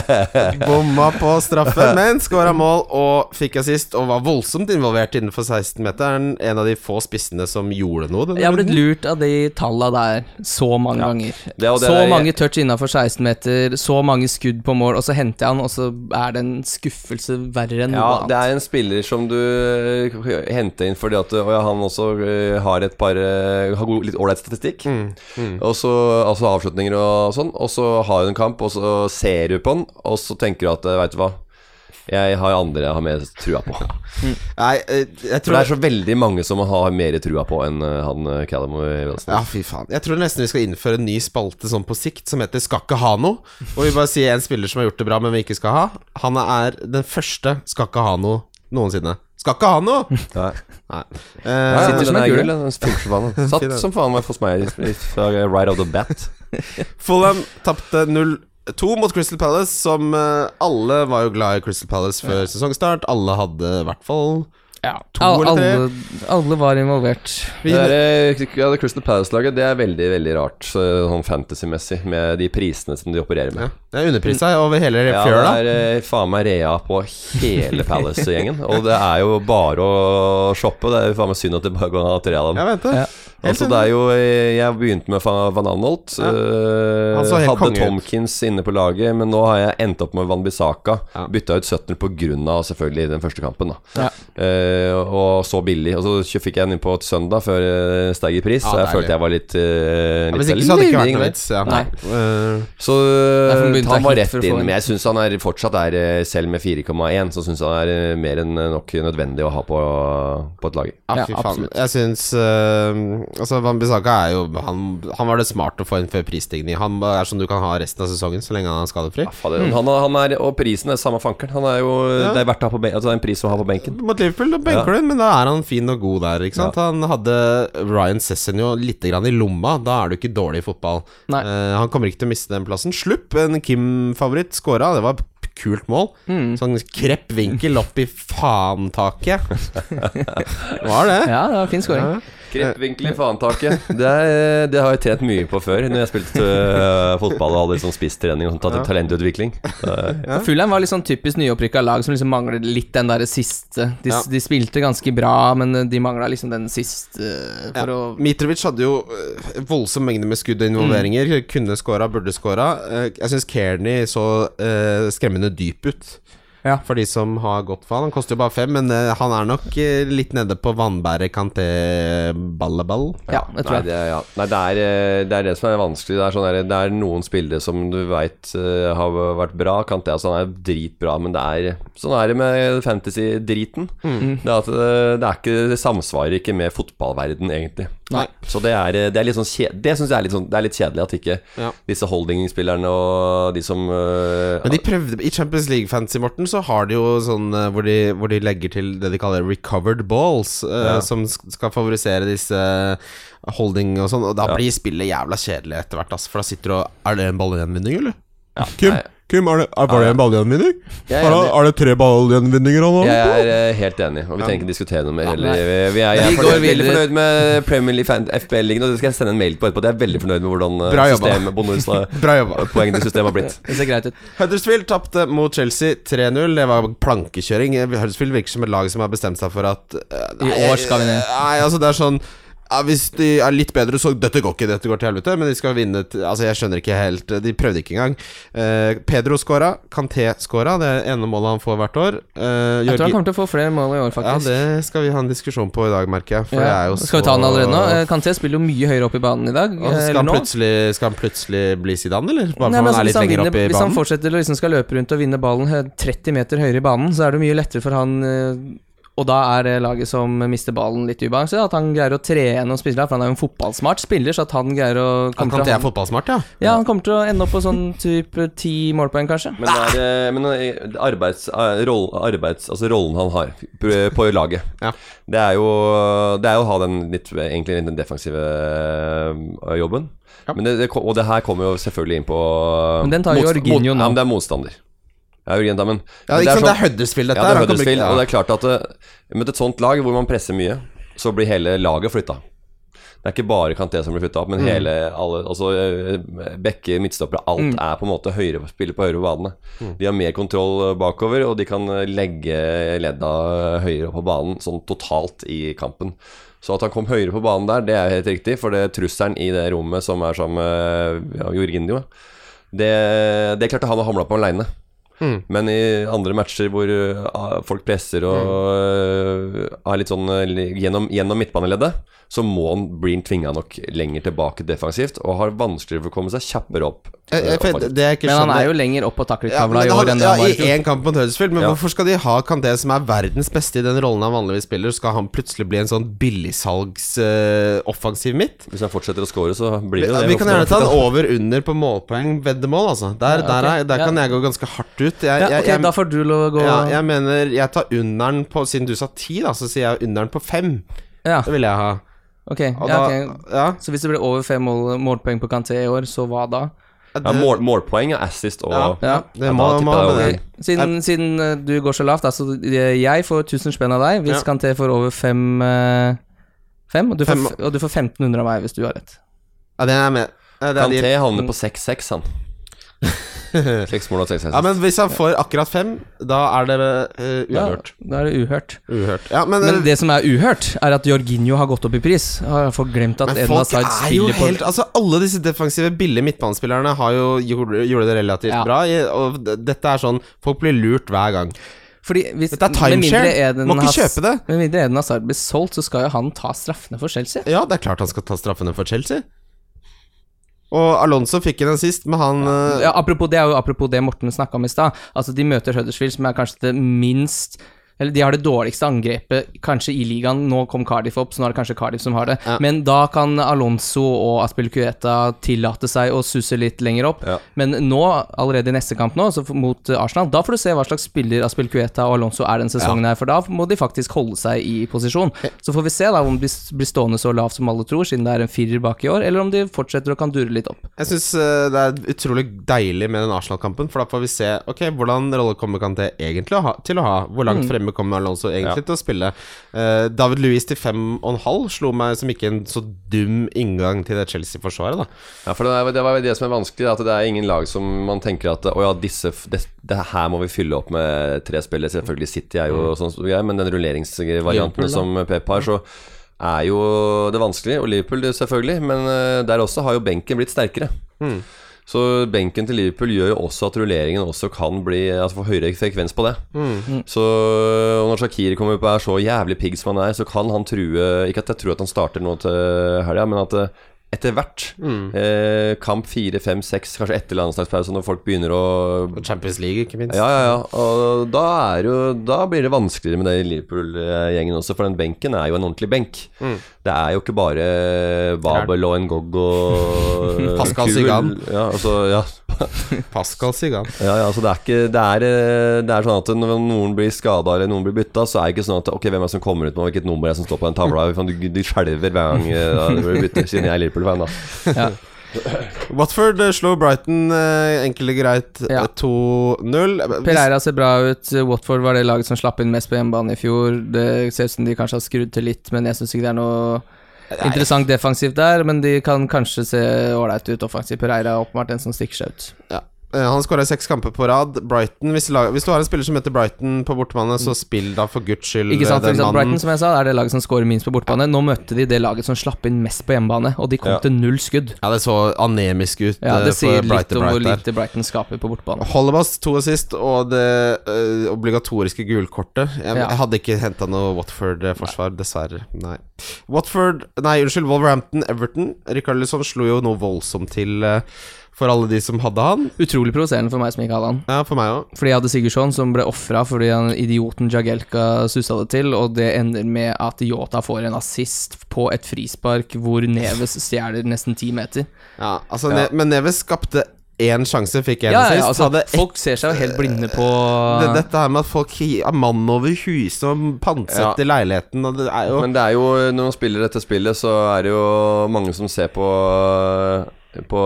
Bomma på straffen, men skåra mål og fikk assist og var voldsomt involvert innenfor 16-meteren. En av de få spissene som gjorde noe. denne Jeg har blitt lurt av de talla der så mange ganger. Det det så der- mange touch innafor 16 meter, så mange skudd på mål, og så henter jeg han, og så er det en skuffelse verre enn noe Ja, det er en spiller som du eh, henter inn fordi at og ja, han også eh, har et par eh, Har litt ålreit statistikk. Og så altså avslutninger og sånn. Og så har hun en kamp, og så ser du på den, og så tenker du at veit du hva, jeg har andre jeg har mer trua på. Nei, jeg tror For det er så veldig mange som har mer trua på enn eh, han eh, Callum Wilson. Ja, fy faen. Jeg tror nesten vi skal innføre en ny spalte sånn på sikt som heter Skal ikke ha noe. Og vi bare sier en spiller som har gjort det bra, men vi ikke skal ha. Han er den første skal ikke ha noe noensinne. Skal ikke ha noe! Nei. Nei. Uh, Nei sitter som en er faen. Satt som faen meg hos meg right out of the bat. Fulham tapte 0-2 mot Crystal Palace, som eh, alle var jo glad i Crystal Palace før sesongstart. Alle hadde i hvert fall Ja, To Al- eller tre? alle, alle var involvert. Vi- Det, er, ja, det Crystal Palace-laget Det er veldig veldig rart sånn fantasy-messig, med de prisene som de opererer med. ja, Det er underprisa over hele Ja, det er eh, faen meg rea på hele Palace-gjengen. Og det er jo bare å shoppe. Det er jo faen meg synd at det bare går an å ha tre av dem. Jeg vet det. Ja. Helt Altså det er jo eh, Jeg begynte med Van Anholt. Ja. eh, Han så helt hadde ut. Tomkins inne på laget, men nå har jeg endt opp med Van Bissaka. Ja. Bytta ut 17 på grunn av selvfølgelig den første kampen. da Ja. Eh, Og så billig. Og så fikk jeg den inn på et søndag før det steg i pris, Ja, så jeg deilig. følte jeg var litt, uh, Ja, litt hvis ikke så hadde det ikke vært noe vits. Ja. Nei. Eh, Så han var rett inn. Men jeg syns han er fortsatt er, selv med 4,1, så syns han er mer enn nok nødvendig å ha på, på et lag. Ja, Ja, fy faen. absolutt. Jeg syns uh, Altså, Van Bissaka er jo han, han var det smart å få inn før prisstigning. Han er sånn du kan ha resten av sesongen så lenge han er skadefri. Han, han er, og prisen er samme fankeren. Han er jo Ja. Det er verdt å ha på benken. altså, det er en pris å ha på benken. Mot Liverpool, da benker du men da er han fin og god der. Ikke sant? Han hadde Ryan Sessenjo litt grann i lomma. Da er du ikke dårlig i fotball. Eh, han kommer ikke til å miste den plassen. Slupp, en Kim-favoritt, skåra. Det var kult mål. Mm. Sånn krepp vinkel opp i faen-taket. var det? Ja, det var fin skåring. Ja. Kreppvinkel i faentaket. Det, er- det har jeg trent mye på før, når jeg spilte øh, fotball og hadde sånn spisstrening og tatt talentutvikling. Så, Ja. Fulheim var litt sånn typisk nyopprykka lag som liksom mangler litt den derre siste. De, Ja. de spilte ganske bra, men eh, de mangla liksom den siste eh, for Ja. å Mitrovic hadde jo eh, voldsom mengde med skudd og involveringer. Kunne skåra, burde. Eh, jeg syns Kearney så eh, skremmende dyp ut. Ja. For de som har gått for han. Han koster jo bare fem, men uh, han er nok uh, litt nede på vannbæret kanté-balleball. Ja, det tror Nei, jeg. det, ja. Nei det, er, eh, det er det som er vanskelig. Det er, sånn der, det er noen spillere som du veit har vært bra. Kanté altså, han er dritbra, men det er sånn er det med fantasy-driten. Mm. Det, er det, det er samsvarer ikke med fotballverden, egentlig. Nei. Så det er, det er litt sånn kje- Det syns jeg er litt, sånn, det er litt kjedelig at ikke Ja. disse holding-spillerne og de som Men de prøvde I Champions League-fantasy, Morten, så har de jo sånn eh, hvor de, hvor de legger til det de kaller recovered balls, ja. uh, som skal favorisere disse eh, holding og sånn, og da blir spillet jævla kjedelig etter hvert, altså, for da sitter du og Er det en ballgjenvinning, eller? Ja, Kim, nei, Kim er det, er, var det en ballgjenvinning? er er det tre ballgjenvinninger han Jeg er eh, helt enig, og vi trenger ikke diskutere noe mer heller. Vi, vi er, jeg er fornøyd, veldig fornøyd med Premier League FBL-ligaen, og det skal jeg sende en mail på etterpå. Jeg er veldig fornøyd med hvordan eh, Bra systemet poengene i systemet har blitt. Det ser greit ut. Huddersfield tapte mot Chelsea 3-0. Det var plankekjøring. Huddersfield virker som et lag som har bestemt seg for at eh, I år skal vi ned. Nei, altså det er sånn ja, Hvis de er litt bedre, så Dette går ikke, dette går til helvete. Men de skal vinne til... Altså Jeg skjønner ikke helt De prøvde ikke engang. Eh, Pedro scora. Kanté scora. Det er ene målet han får hvert år. Eh, Jeg tror han kommer til å få flere mål i år, faktisk. ja, det skal vi ha en diskusjon på i dag, merker jeg. For Ja. det er jo Skal vi ta den allerede nå? Eh, Kanté spiller jo mye høyere opp i banen i dag. Og skal, han skal han plutselig bli Zidane, eller? Bare Nei, men han altså, er hvis, litt han vinner, opp i hvis han fortsetter å liksom skal løpe rundt og vinne ballen 30 meter høyere i banen, så er det mye lettere for han eh, Og da er det laget som mister ballen litt ubalanse. At han greier å tre gjennom spille, for han er jo en fotballsmart spiller, så at han greier å Han kommer til å- er fotballsmart, ja. Ja, han kommer til å ende opp på sånn type ti målpoeng, kanskje. Men, det er, eh, men eh, arbeids, eh, roll, arbeids, altså rollen han har på, på laget, Ja. det, er jo, det er jo å ha den litt, egentlig den defensive eh, jobben. Ja. Men det, det, og det her kommer jo selvfølgelig inn på Men den tar jo Jorginho nå. Ja, men det er motstander. Ja, Jørgen Dammen. Ja, det, ikke sånn- det er Huddersfield, dette ja, det er Huddersfield, og det er klart at med et sånt lag hvor man presser mye, så blir hele laget flytta. Det er ikke bare Kanté som blir flytta opp, men hele alle Altså Bekke, midtstoppere, alt Mm. er på en måte høyre, spiller på høyre bane. De har mer kontroll eh, bakover, og de kan eh, legge ledda høyere på banen, sånn totalt i kampen. Så at han kom høyere på banen der, det er helt riktig, for det er trusselen i det rommet som er som ja, Jorginho, det, det klarte han å hamle på aleine. Mm. Men i andre matcher hvor uh, folk presser og uh, er litt sånn uh, gjennom, gjennom midtbaneleddet, så må han bli tvinga nok lenger tilbake defensivt og har vanskeligere for å komme seg kjappere opp. Jeg- jeg- ikke Men han er jo lenger opp på ja, i år enn det ja, han var i I én kamp mot Huddersfield, men Ja. hvorfor skal de ha Kanté, som er verdens beste i den rollen han vanligvis spiller, skal han plutselig bli en sånn billigsalgsoffensiv uh, offensiv midt? Hvis han fortsetter å score, så blir Vi, det det. vi kan gjerne ta en over-under på målpoeng veddemål, altså. Der, Ja, okay. der, er, der kan jeg gå ganske hardt ut. Jeg, Ja, jeg, ok, jeg, da får du lov å gå ja, jeg mener Jeg tar under'n på Siden du sa ti, da, så sier jeg under'n på fem. Ja, Det vil jeg ha. ok. Ja, da, okay. ja, Så hvis det blir over fem mål, målpoeng på Kanté i år, så hva da? Ja, mål, målpoeng er assist og ja, Ja. det må, da må det. Siden, siden eh, du går så lavt, altså eh, jeg får 1000 spenn av deg hvis Ja. Kanté får over fem, eh, fem, og, du får, Fem. Får, og du får 1500 av meg hvis du har rett. Ja, det er jeg med. Ja, det er Kanté havner på 6-6, han. Seks mål og seks. Ja, men hvis han får akkurat fem, da er det eh, Ja, uhørt. da er det uhørt. Uhørt. Ja, men, Men det som er uhørt, er at Jorginho har gått opp i pris. Har folk glemt at er jo spiller på helt Altså Alle disse defensive, billige midtbanespillerne har jo gjorde det relativt Ja. bra. Og dette er sånn Folk blir lurt hver gang. Fordi hvis, Dette er timeshare. Må ikke kjøpe det. Med mindre Eden Hazard blir solgt, så skal jo han ta straffene for Chelsea. Ja, det er klart han skal ta straffene for Chelsea. Og Alonso fikk en sist, men han eh, Ja, apropos, det er jo apropos det Morten snakka om i stad. Altså, de møter Huddersfield, som er kanskje det minst Eller de har det dårligste angrepet kanskje i ligaen. Nå kom Cardiff opp, så nå er det kanskje Cardiff som har det. Ja. Men da kan Alonso og Aspilicueta tillate seg å susse litt lenger opp. Ja. Men nå, allerede i neste kamp nå, så mot eh, Arsenal, da får du se hva slags spiller Aspilicueta og Alonso er denne sesongen her, for da må de faktisk holde seg i posisjon. Så får vi se da om de blir stående så lavt som alle tror, siden det er en firer bak i år, eller om de fortsetter å kan dure litt opp. Jeg syns det er utrolig deilig med den Arsenal-kampen, for da får vi se Ok, hvordan rolle kommer Kanté egentlig til å ha. Hvor Mm. langt fremme kommer Alonso egentlig til å spille? Uh, David Louis til fem og en halv slo meg som ikke en så dum inngang til det Chelsea-forsvaret, da. Ja, for det er, det var det som er vanskelig, at det er ingen lag som man tenker at Å ja, disse det, det her må vi fylle opp med tre spillere. Selvfølgelig City er jo sånn som jeg, men den rulleringsvarianten som Pep har, så er jo det vanskelig. Og Liverpool selvfølgelig, men eh, der også har jo benken blitt sterkere. Mm. Så benken til Liverpool gjør jo også at rulleringen også kan bli Altså få høyere frekvens på det. Mm. Så og når Shakir kommer og er så jævlig pigg som han er, så kan han true Ikke at jeg tror at han starter nå til helga, men at eh, etter hvert Mm. eh, Kamp fire, fem, seks, kanskje etter landslagspause, når folk begynner å Champions League, ikke minst. ja, ja, ja. Og da, er jo, da blir det vanskeligere med det Liverpool-gjengen også, for den benken er jo en ordentlig benk. Mm. Det er jo ikke bare Babel og Ngog og Pascal. Sigan. Ja, altså, ja. Pascal Sigan. Ja, ja, altså det er ikke Det er, eh, det er sånn at når noen blir skada eller noen blir bytta, så er det ikke sånn at Ok, hvem er det som kommer ut med hvilket nummer er det som står på den tavla? Du, du skjelver hver gang ja, du blir bytta, siden jeg er Liverpool-fan, da. Ja. Watford eh, slår Brighton eh, enkelt og greit eh, Ja. 2-0. Pereira ser bra ut. Watford var det laget som slapp inn mest på hjemmebane i fjor. Det ser ut som de kanskje har skrudd til litt, men jeg syns ikke det er noe interessant defensivt der. Men de kan kanskje se ålreit ut offensivt. Pereira er åpenbart den som stikker seg ut. Ja. Eh, Han skåra seks kamper på rad. Brighton hvis, lag, hvis du har en spiller som heter Brighton på bortebane, så spill da for guds skyld Ikke sant, eh, for den eksempel mannen. Brighton som jeg sa er det laget som skårer minst på bortebane. Nå møtte de det laget som slapp inn mest på hjemmebane, og de kom Ja. til null skudd. Ja, det så anemisk ut Ja, eh, Det sier litt Brighton om hvor lite Brighton skaper på bortebane. Hollebass to assist og det eh, obligatoriske gulkortet. Jeg, Ja. jeg hadde ikke henta noe Watford-forsvar, dessverre. Nei. Watford Nei, unnskyld, Wolverhampton, Everton. Rikard Lisson slo jo noe voldsomt til eh, for alle de som hadde han. Utrolig provoserende for meg som ikke hadde han. Ja, for meg også. Fordi jeg hadde Sigurdsson som ble ofra fordi han idioten Jagelka sussa det til, og det ender med at Yota får en assist på et frispark hvor Neves stjeler nesten ti meter. Ja, altså, Ja. Ne men Neves skapte én sjanse, fikk én Ja, ja, assist. altså, hadde folk ser seg jo helt blinde på det, dette her med at folk har mann over huset og pantsetter leiligheten, og det er jo Men det er jo, når man spiller dette spillet, så er det jo mange som ser på på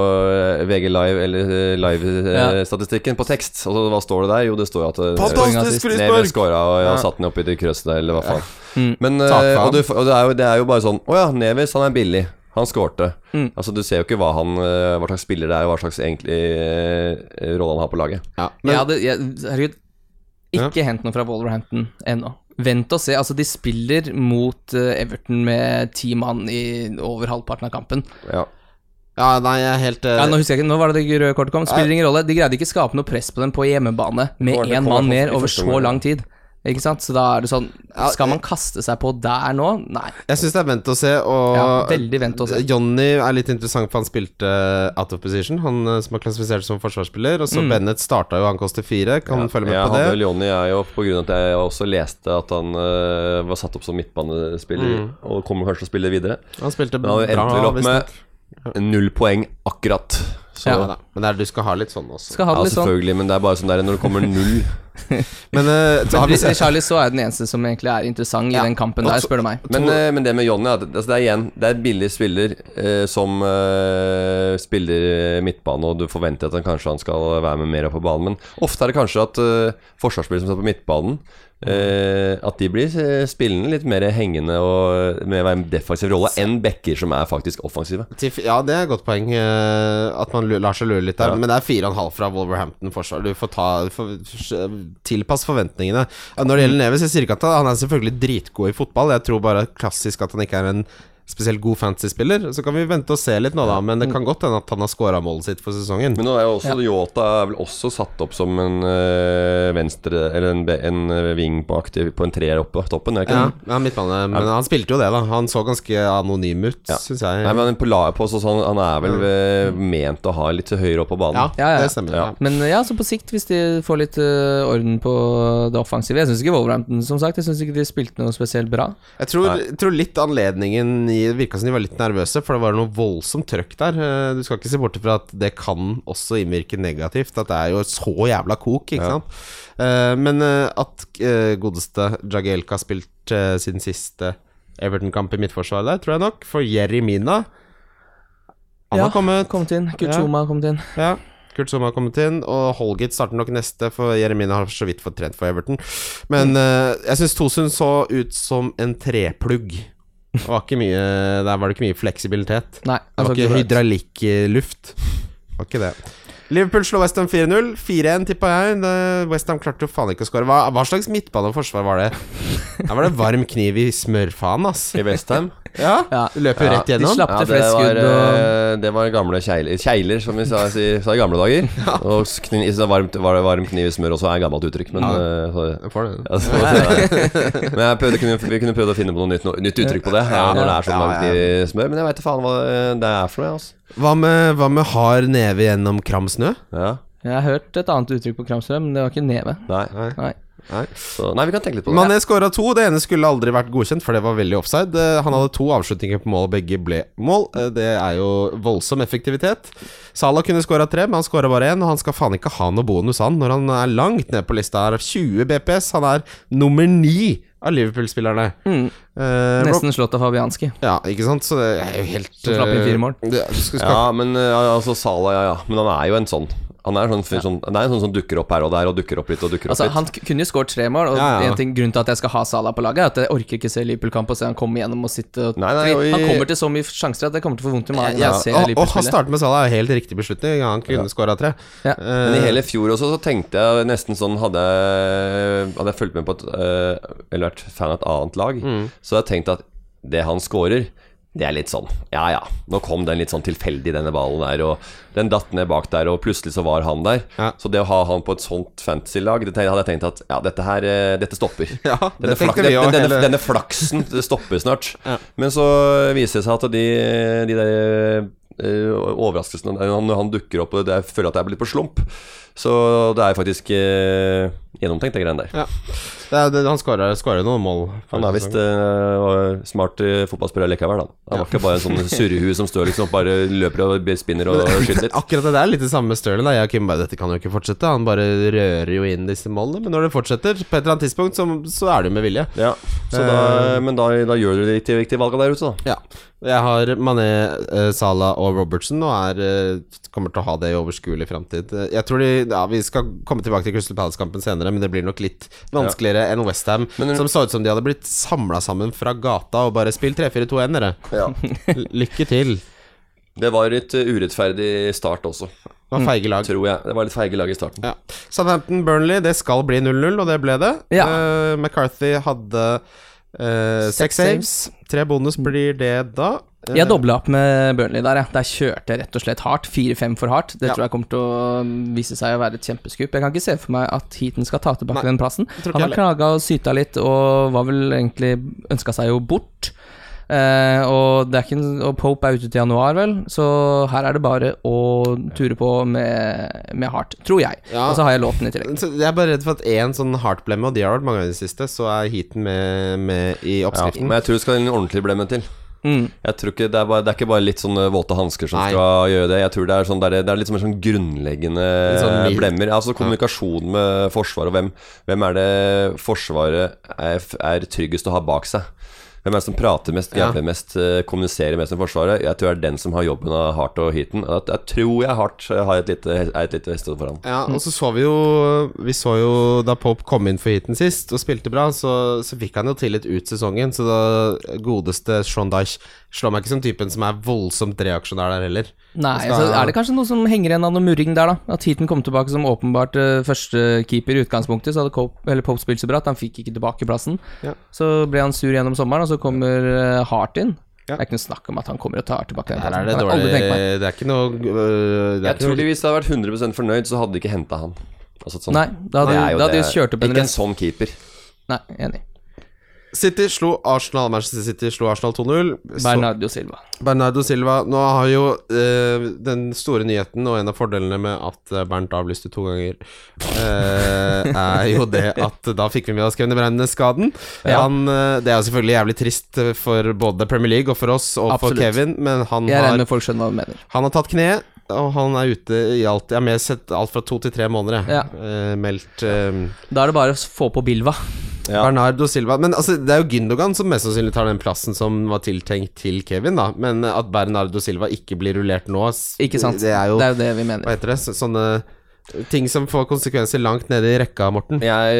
VG Live eller eh, live-statistikken på tekst. Og så, hva står det der? Jo, det står jo at eh, Fantastisk frispark! skåra, og jeg Ja. satt den opp i det krøsset der, eller hva faen. Mm. Men eh, og, du, og det, er jo, det er jo bare sånn Å ja, Neves, han er billig. Han skårte. Mm. Altså Du ser jo ikke hva, han, eh, hva slags spiller det er, og hva slags egentlig eh, rolle han har på laget. ja, jeg hadde, jeg, Herregud, ikke hent noe fra Wolverhampton ennå. Vent og se. Altså, de spiller mot eh, Everton med ti mann i over halvparten av kampen. Ja. Ja, nei, jeg er helt uh... Ja, Nå husker jeg ikke, nå var det det røde kortet kom. Spiller ingen rolle. De greide ikke skape noe press på dem på hjemmebane med én mann mer over så lang tid. Ikke sant? Så da er det sånn Skal man kaste seg på der nå? Nei. Jeg syns det er vent og se, og Ja, veldig vent og se. Johnny er litt interessant, for han spilte out of position, han eh, som er klassifisert som forsvarsspiller. Og så Mm. Bennett starta jo, han koster fire. Kan følge med jeg på det. vel Jonny, jeg jo, på grunn av at jeg også leste at han uh, var satt opp som midtbanespiller, Mm. og kommer kanskje til å spille videre. Han spilte Men han bra. endte opp visstnok. med null poeng akkurat. Så ja, ja, da. Men det er, du skal ha litt sånn også. Skal ha det litt sånn. selvfølgelig, men det er bare sånn der når det kommer null Men uh, vi Charlie så er den eneste som egentlig er interessant i Ja. den kampen der, spør du meg. Men, uh, men det med Johnny, at- altså det er igjen Det er billig spiller uh, som spiller midtbane, og du forventer at han kanskje han skal være med mer på banen. Men ofte er det kanskje at uh, forsvarsspillere som står på midtbanen, Uh, at de blir spillende litt mer hengende og med en defensiv rolle enn backer som er faktisk offensive. Ja, det er et godt poeng. uh, at man lar seg lure litt der. Ja. Men det er fire og en halv fra Wolverhampton forsvar. Du får ta du får, tilpass forventningene. Når det gjelder Neves, jeg sier ikke at han er selvfølgelig dritgod i fotball. Jeg tror bare klassisk at han ikke er en spesielt god fantasy-spiller. Så kan vi vente og se litt nå, da. Men det kan godt hende at han har scora målet sitt for sesongen. Men nå er jo også Yota er vel også satt opp som en øh, venstre Eller en, en ving på aktiv På en treer oppe på toppen, er ikke Ja, det? ja, midtbane. Men han spilte jo det, da. Han så ganske anonym ut, Ja. syns jeg. Nei, men på, på så, sånn, Han er vel eh, ment å ha litt høyere opp på banen. ja, Ja, ja, ja. det stemmer. Ja. Ja. Men ja, så på sikt, hvis de får litt øh, orden på det offensive Jeg syns ikke Wolverhampton, som sagt, jeg syns ikke de spilte noe spesielt bra. Jeg tror, jeg tror litt anledningen Det virka som de var litt nervøse, for det var noe voldsomt trøkk der. Eh, Du skal ikke se bort fra at det kan også innvirke negativt. At det er jo så jævla kok, ikke Ja. sant. Eh, Men eh, at godeste Jagielka har spilt sin siste Everton-kamp i midtforsvaret der, tror jeg nok. For Jerry Mina Han Ja, har kommet. Kommet inn. Kutsuma har kommet inn. Ja. Kurt Zuma har kommet inn, og Holgit starter nok neste, for Jeremina har så vidt fått trent for Everton. Men eh, jeg syns Tosun så ut som en treplugg. Det var ikke mye Der var det ikke mye fleksibilitet. Nei, Det var ikke hydraulikkluft. Var ikke det. Liverpool slår Westham 4-0. 4-1 tippa jeg. Westham klarte jo faen ikke å skåre. Hva, hva slags midtbaneforsvar var det? Der var det varm kniv i smørfaen, ass. I Westham. Ja, Ja. Løper jo rett rett de gjennom. slapp Ja, til det flest var, skudd og eh, det var gamle kjegler, kjegler som vi sa, si, sa i gamle dager. Og kniv, så varmt, var det varm kniv i smør også er et gammelt uttrykk, men Ja. eh, så, Jeg får det. ja, så, Men jeg prøvde, kunne, vi kunne prøvd å finne på noe nytt, noe, nytt uttrykk på det, ja, når det er sånn Ja, varm ja. kniv i smør. Men jeg veit faen hva det er for noe. Altså. Hva med, hva med hard neve gjennom kram snø? Ja, Jeg har hørt et annet uttrykk på Kramsrød, men det var ikke neve. nei. Nei. Nei. Nei. Så nei, vi kan tenke litt på det. Mané skåra to. Det ene skulle aldri vært godkjent, for det var veldig offside. Eh, Han hadde to avslutninger på mål, og begge ble mål. Eh, Det er jo voldsom effektivitet. Salah kunne skåra tre, men han skåra bare én. Og han skal faen ikke ha noe bonus, han, når han er langt ned på lista. her 20 BPS. Han er nummer ni av Liverpool-spillerne. Mm. Uh, Nesten slått av Fabianski. Ja, ikke sant? Så det er jo helt Som slapp inn eh, fire mål. det- Ja, men uh, altså Salah, ja ja. Men han er jo en sånn Han er, sånn, sånn, det er en sånn som dukker opp her og der, og dukker opp litt og dukker opp Altså, litt. han kunne jo skåret tre mål, og Ja, ja. en ting, grunnen til at jeg skal ha Salah på laget, er at jeg orker ikke se Liverpool-kamp og se han komme gjennom og sitte og Nei, nei, og i- Han kommer til så mye sjanser at jeg kommer til å få vondt i magen. ja, jeg og, og han starter med Salah er helt riktig beslutning. Han kunne skåra tre. Ja. Uh, Men i hele fjor også så tenkte jeg nesten sånn Hadde jeg, hadde jeg fulgt med på et uh, Eller vært fan av et annet lag, Mm. så hadde jeg tenkt at det han scorer det er litt sånn Ja ja, nå kom den litt sånn tilfeldig, denne ballen der, og den datt ned bak der, og plutselig så var han der. Ja. Så det å ha han på et sånt fantasy-lag, det hadde jeg tenkt at ja, dette her eh, Dette stopper. Ja, det denne, flak, denne, hele- denne flaksen det stopper snart. Ja. Men så viser det seg at de, de der eh, overraskelsene når han, dukker opp, og jeg føler at jeg er blitt på slump. Så det er faktisk uh, gjennomtenkt, de greiene der. Ja. Det er, det, han skårer noen mål. Han er visst uh, smart uh, fotballspiller likevel, da. Han var ikke bare en sånn surrehue som står liksom bare løper og spinner og skyter litt. Akkurat det der er litt det samme med Stirling. Jeg og Kim bare Dette kan jo ikke fortsette. Han bare rører jo inn disse målene. Men når det fortsetter, på et eller annet tidspunkt, så, så er det jo med vilje. Ja, så da, men da, da gjør du de riktige, valgene der ute, da. Ja. Jeg har Mané, eh, Salah og Robertson og er, eh, kommer til å ha det i overskuelig framtid. Eh, Jeg tror de Ja, vi skal komme tilbake til Crystal Palace-kampen senere, men det blir nok litt vanskeligere enn Westham, Men- som så ut som de hadde blitt samla sammen fra gata og bare spilt 3-4-2-1, dere. Ja. Lykke til. Det var et uh, urettferdig start også, Det var feige lag. tror jeg. Det var litt feige lag i starten. Ja. Southampton-Burnley, det skal bli 0-0, og det ble det. Ja. Uh, McCarthy hadde eh, Seks saves. Tre bonus blir det da. Uh, Jeg dobla opp med Burnley der, jeg. Der kjørte jeg rett og slett hardt. 4-5 for hardt. Det Ja. tror jeg kommer til å vise seg å være et kjempeskup. Jeg kan ikke se for meg at Heaton skal ta tilbake Nei, den plassen. Han har klaga og syta litt, og var vel egentlig ønska seg jo bort. Eh, og, det er ikke, en- og Pope er ute til januar, vel, så her er det bare å ture på med, med hardt, tror jeg. Ja. Og så har jeg låten i tillegg. Så jeg er bare redd for at én sånn hardt-blemme, og de har vært mange ganger i det siste, så er heaten med, med i Ja, oppskriften. men jeg tror det skal en ordentlig blemme til. Mm. Jeg tror ikke det er, bare, det er ikke bare litt sånne våte hansker som Nei. skal gjøre det. Jeg tror det er, sånn, det er, det er litt mer sånn grunnleggende sånn blemmer. Altså kommunikasjon med Forsvaret, og hvem, hvem er det Forsvaret er, er tryggest å ha bak seg? Hvem er det som prater mest, Ja. mest, eh, kommuniserer mest med Forsvaret? Jeg tror det er den som har jobben av Hart og Heaton. Jeg, jeg tror jeg Hart har et lite, er et lite hestehode foran. Ja, og så så vi jo Vi så jo da Pope kom inn for Heaton sist og spilte bra, så, så fikk han jo til litt ut sesongen. Så da godeste Sean Dyche slår meg ikke som typen som er voldsomt reaksjonær der heller. Nei, så så er det kanskje noe som henger igjen av noe murring der, da. At Heaton kom tilbake som åpenbart uh, førstekeeper i utgangspunktet, så hadde Cope, eller Pope spilt så bra at han fikk ikke tilbake plassen. Ja. Så ble han sur gjennom sommeren, og så kommer uh, Hart inn. Ja. Det er ikke noe snakk om at han kommer og tar tilbake den plassen. er det tenke meg. Det er ikke noe uh, det er Jeg tror de, hvis det hadde vært 100% fornøyd, så hadde de ikke henta han. Altså, sånn. Nei, da hadde, Det er da hadde de kjørt opp en Ikke en sånn keeper. Nei, enig. City slo Arsenal Manchester City slo Arsenal 2-0. Bernardo Silva. Bernardo Silva Nå har jo eh, den store nyheten, og en av fordelene med at eh, Bernt avlyste to ganger, eh, er jo det at da fikk vi med oss Kevin De Bruyne-skaden. Ja. Han, eh, Det er jo selvfølgelig jævlig trist for både Premier League og for oss og for Kevin, men han Jeg har, folk skjønner hva du mener. han har tatt kne. Og han er ute i alt Jeg har med sett alt fra to til tre måneder. jeg. Ja. Eh, meldt eh, Da er det bare å få på Bilva. Ja. Bernardo Silva Men altså, det er jo Gündogan som mest sannsynlig tar den plassen som var tiltenkt til Kevin, da. Men at Bernardo Silva ikke blir rullert nå, Ikke sant? det er jo Det er jo det vi Hva mener. heter det? Sånne ting som får konsekvenser langt nede i rekka, Morten. Jeg,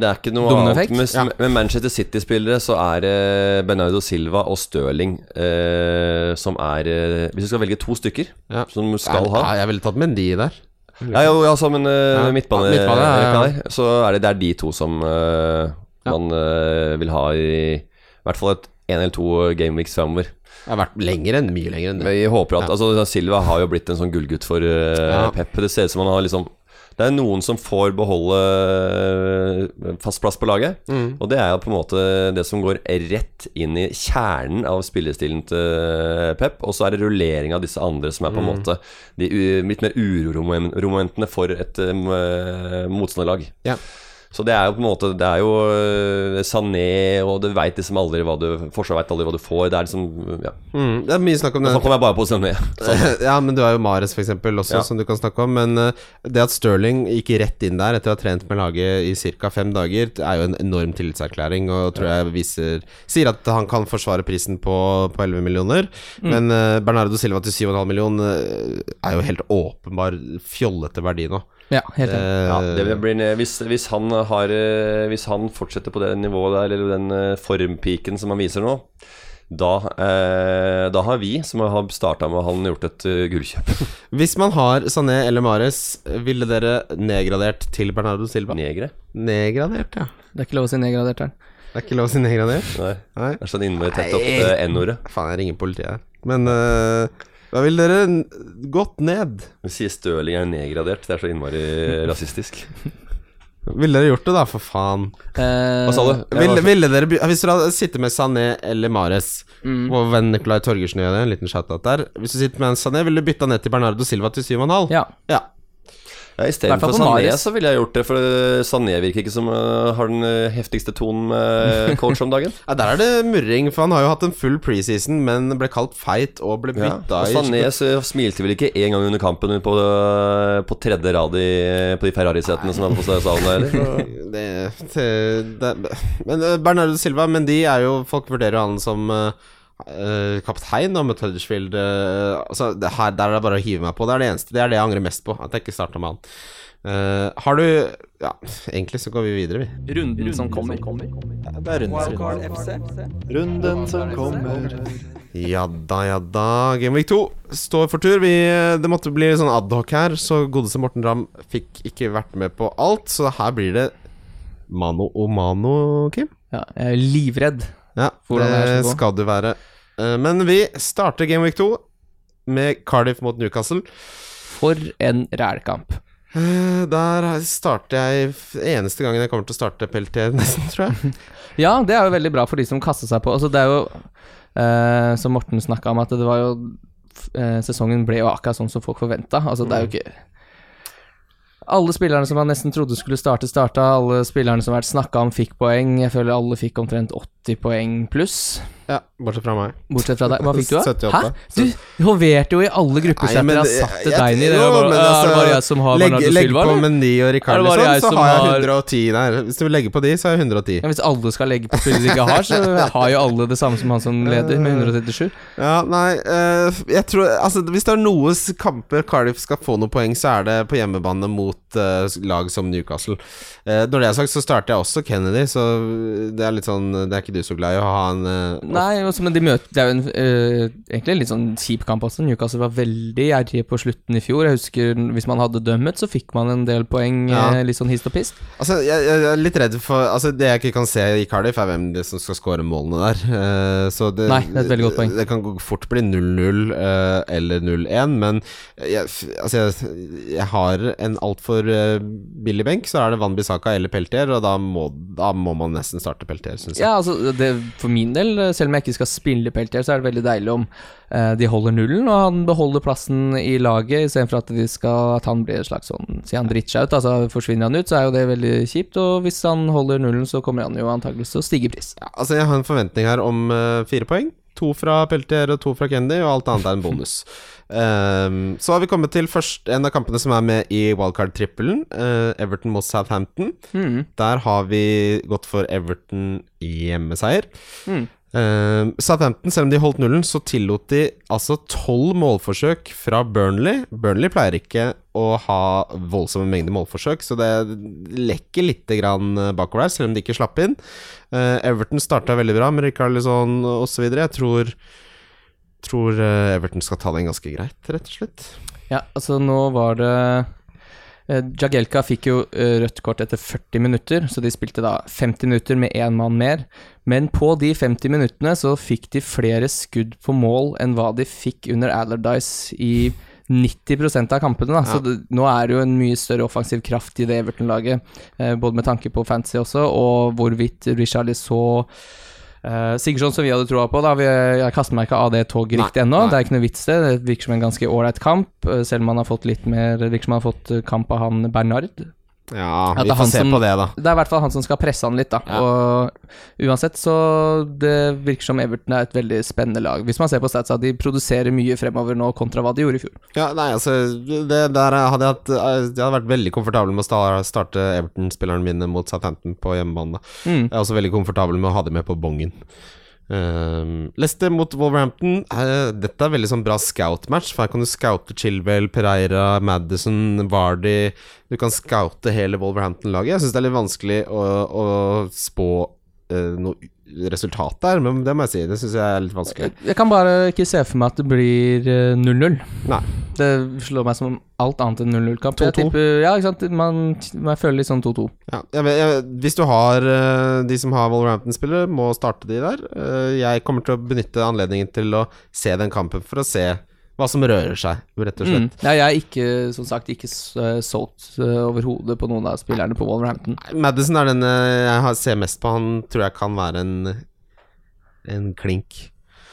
det er ikke noe Dominoeffekt? annet. Med, Ja. med Manchester City-spillere så er det Bernardo Silva og Stirling eh, som er eh, Hvis du skal velge to stykker Ja. som du skal ha Ja, jeg ville tatt Mendy der. Ja, jo, altså, men en uh, midtbane, midtbane, der, så er det, det er de to som uh, man uh, vil ha i i hvert fall et én eller to gameweeks framover. Det har vært lenger enn mye lenger enn det. Men jeg håper at altså, Silva har jo blitt en sånn gullgutt for uh. Pep. Det ser ut som han har liksom Det er noen som får beholde eh, fast plass på laget. Mm. Og det er jo på en måte det som går rett inn i kjernen av spillestilen til Pep. Og så er det rullering av disse andre som er på en Mm. måte de litt mer uromomentene for et uh, motstanderlag. Ja. Så det er jo på en måte Det er jo øh, Sané, og du veit liksom aldri hva du Forsvaret veit aldri hva du får. Det er liksom Ja. Mm, det er mye snakk om Nå det. kommer jeg bare på Sané. Ja, men du har jo Mares for eksempel også, Ja. som du kan snakke om. Men eh, det at Sterling gikk rett inn der etter å ha trent med laget i ca. fem dager, er jo en enorm tillitserklæring, og tror jeg viser Sier at han kan forsvare prisen på, på 11 millioner. Men eh, Bernardo Silva til 7,5 millioner eh, er jo helt åpenbar fjollete verdi nå. Ja, helt enig. Eh, Ja, det blir, hvis, hvis, han har, øh, hvis han fortsetter på det nivået der, eller den formpiken som han viser nå, da, eh, da har vi, som har starta med han, gjort et uh, gullkjøp. Hvis man har Sané eller Mares, ville dere nedgradert til Bernardo Silva? Negre? Nedgradert, ja. Det er ikke lov å si nedgradert her. Det er ikke lov å si nedgradert? Nei. Nei. Det er sånn innmari tett opp uh, N-ordet. Faen, jeg ringer politiet her. Men eh, hva vil dere gått ned? Vi sier Støling er nedgradert. Det er så innmari rasistisk. Ville dere gjort det, da, for faen? Eh, Hva sa du? Ville, ville dere Hvis dere hadde sittet med Sané eller Mares Mm. Vår venn Nicolai Torgersen gjør det, en liten shout-out der. Hvis du sitter med en Sané, ville du bytta ned til Bernardo Silva til 7,5? Ja. ja. Ja, Istedenfor Sané så ville jeg gjort det, for øh, Sané virker ikke som uh, har den øh, heftigste tonen med coach om dagen. Ja, Der er det murring, for han har jo hatt en full preseason, men ble kalt feit og ble Ja. bytta Og i Sané så smilte vel ikke en gang under kampen på, øh, på tredje rad i, på de Ferrari-setene som han hadde på salen der, eller? Men Bernardo Silva, men de er jo Folk vurderer han som eh, kaptein da, med Huddersfield. uh, altså, her, der er det bare å hive meg på. Det er det eneste Det er det jeg angrer mest på, at jeg ikke starta med han. Uh, har du Ja, egentlig så går vi videre, vi. Runden som kommer. Det er runden, FC. Runden som kommer. Ja da, ja da. Gameweek 2 står for tur. Vi, det måtte bli sånn adhoc her, så godeste Morten Ramm fikk ikke vært med på alt. Så her blir det mano o mano, Kim. Ja, jeg er livredd. Ja, det det skal du være. Eh, Men vi starter Game Week 2 med Cardiff mot Newcastle. For en rælkamp. Eh, Der starter jeg eneste gangen jeg kommer til å starte PLT, nesten, tror jeg. Ja, det er jo veldig bra for de som kaster seg på. Altså, det er jo eh, Som Morten snakka om, at det var jo eh, Sesongen ble jo akkurat sånn som folk forventa. Altså, det er jo ikke Alle spillerne som man nesten trodde skulle starte, starta. Alle spillerne som har vært snakka om, fikk poeng. Jeg føler alle fikk omtrent 80 poeng pluss. Ja, bortsett fra meg. Bortsett fra deg. Hva fikk du, da? 78. Hæ? Du hoverte jo i alle Nei, gruppechatter men jeg har satt til deg inn i. Det jo, bare, men «Ja, er det altså, bare jeg som har legg, Bernardo legg på? Meny og Ricardo, jeg så som har jeg 110 der. Hvis du vil legge på de, så har jeg 110. Ja, hvis alle skal legge på spillere de ikke har, så har jo alle det samme som han som leder, med 137. Ja, nei uh, Jeg tror Altså, hvis det er noen kamper Cardiff skal få noen poeng, så er det på hjemmebane mot eh, lag som Newcastle. Eh, når det er sagt, så starter jeg også Kennedy, så det er litt sånn Det er ikke du så glad i å ha en eh, Nei, også, men de møter Det er jo en, egentlig en litt sånn kjip kamp også. Newcastle var veldig gjerrige på slutten i fjor. Jeg husker Hvis man hadde dømmet, så fikk man en del poeng, Ja. litt sånn hist og pist. Altså, jeg, jeg er litt redd for Altså, det jeg ikke kan se i Cardiff, er hvem det som skal skåre målene der. Så det, Nei, det er et veldig godt poeng. Det kan fort bli 0-0 eh, eller 0-1, men jeg, altså, jeg, jeg har en altfor uh, billig benk, så er det Van Bissaka eller Peltier, og da må, da må man nesten starte Peltier, syns jeg. Ja, altså det, For min del, eh, selv om jeg ikke skal spille Peltier, så er det veldig deilig om eh, de holder nullen, og han beholder plassen i laget, istedenfor at, de skal, at han blir et slags sånn Sier han driter seg ut, altså forsvinner han ut, så er jo det veldig kjipt. Og hvis han holder nullen, så kommer han jo antakeligvis til å stige i pris. Ja, altså, jeg har en forventning her om uh, fire poeng. To fra Peltier og to fra Kendy, og alt annet er en bonus. Ehm, så har vi kommet til først en av kampene som er med i wildcard-trippelen. Uh, Everton mot Southampton. Mm. Der har vi gått for Everton hjemmeseier. Mm. Uh, Southampton, selv om de holdt nullen, så tillot de altså tolv målforsøk fra Burnley. Burnley pleier ikke å ha voldsomme mengder målforsøk, så det lekker litt grann bakover der, selv om de ikke slapp inn. Uh, Everton starta veldig bra med Rikarlison osv. Jeg tror Tror eh, Everton skal ta den ganske greit, rett og slett. Ja, altså nå var det eh, Jagelka fikk jo eh, rødt kort etter 40 minutter, så de spilte da 50 minutter med én mann mer. Men på de 50 minuttene så fikk de flere skudd på mål enn hva de fikk under Allardyce i 90% av kampene. Da. Så det, nå er det jo en mye større offensiv kraft i det Everton-laget, eh, både med tanke på fantasy også, og hvorvidt Richarlison Uh, Sigurdsson som vi hadde troa på, da. Vi, jeg kaster meg ikke av det toget riktig ennå. Det er ikke noe vits det. Det virker som en ganske ålreit kamp, eh, selv om han har fått litt mer virker som han har fått eh, kamp av han Bernard. Ja, vi får se som- på det, da. Det er i hvert fall han som skal presse han litt, da. Ja. Og uansett så Det virker som Everton er et veldig spennende lag. Hvis man ser på statsa, de produserer mye fremover nå kontra hva de gjorde i fjor. Ja, nei, altså Det der hadde jeg hatt Jeg hadde vært veldig komfortabel med å starte Everton-spillerne mine mot Southampton på hjemmebane. Mm. Jeg er også veldig komfortabel med å ha dem med på bongen. Um, Leicester mot Wolverhampton. Uh, dette er veldig sånn bra scout-match. For her kan du scoute Chilwell, Pereira, Madison, Vardy Du kan scoute hele Wolverhampton-laget. Jeg syns det er litt vanskelig å, å spå uh, noe resultat der, men det må jeg si. Det syns jeg er litt vanskelig. Jeg kan bare ikke se for meg at det blir eh, 0-0. Nei. Det slår meg som alt annet enn 0-0-kamp. Jeg 2-2. tipper- Ja, ikke sant. Man, man føler litt sånn 2-2. Ja, hvis du har eh, de som har Wolverhampton-spillere, må starte de der. Eh, jeg kommer til å benytte anledningen til å se den kampen for å se hva som rører seg, rett og slett. Mm. Ja, jeg er ikke, som sagt, ikke eh, solgt overhodet over hodet på noen av spillerne på Wolverhampton. Madison er den eh, jeg ser mest på. Han tror jeg kan være en En klink.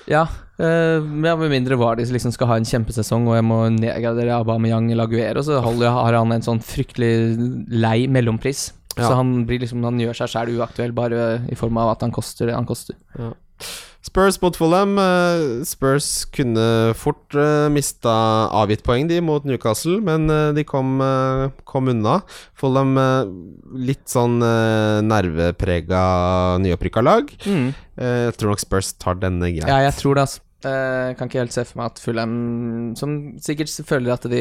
Ja, øh, ja, med mindre Vardis liksom skal ha en kjempesesong og jeg må nedgradere Aubameyang eller Aguero, så holder, har han en sånn fryktelig lei mellompris. Ja. Så han, blir liksom, han gjør seg sjæl uaktuell bare i form av at han koster det han koster. Spurs mot Fulham. eh, Spurs kunne fort uh, mista avgitt poeng, de, mot Newcastle, men eh, de kom, eh, kom unna. Fulham eh, litt sånn nerveprega nyopprykka lag. Mm. Eh, jeg tror nok Spurs tar denne greit. Ja, jeg tror det, altså. Jeg kan ikke helt se for meg at Fulham Som sikkert føler at de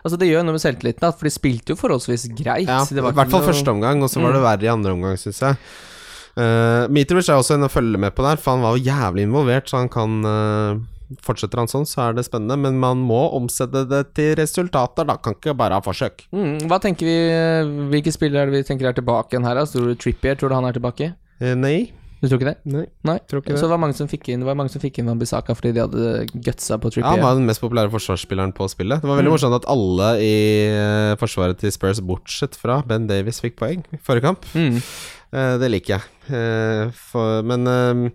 Altså, det gjør noe med selvtilliten, for de spilte jo forholdsvis greit. Ja, Det I hvert fall noe- første omgang, og så var det Mm. verre i andre omgang, syns jeg. Uh, Mitrovic er også en å følge med på der, for han var jo jævlig involvert, så han kan uh, Fortsetter han sånn, så er det spennende, men man må omsette det til resultater, da. Kan ikke bare ha forsøk. Mm, hva tenker vi Hvilke spillere er det vi tenker er tilbake igjen her? da? Tror du Trippier? Tror du han er tilbake? Eh, nei. Du tror ikke det? Nei. Nei. Tror ikke det. Så var mange som fikk inn Det var mange som fikk inn Van Bissaka fordi de hadde gutsa på Ja, Trippier. han var den mest populære forsvarsspilleren på spillet. Det var veldig Mm. morsomt at alle i eh, forsvaret til Spurs, bortsett fra Ben Davies, fikk poeng i forrige kamp. Mm. Eh, det liker jeg. Eh, for, men eh,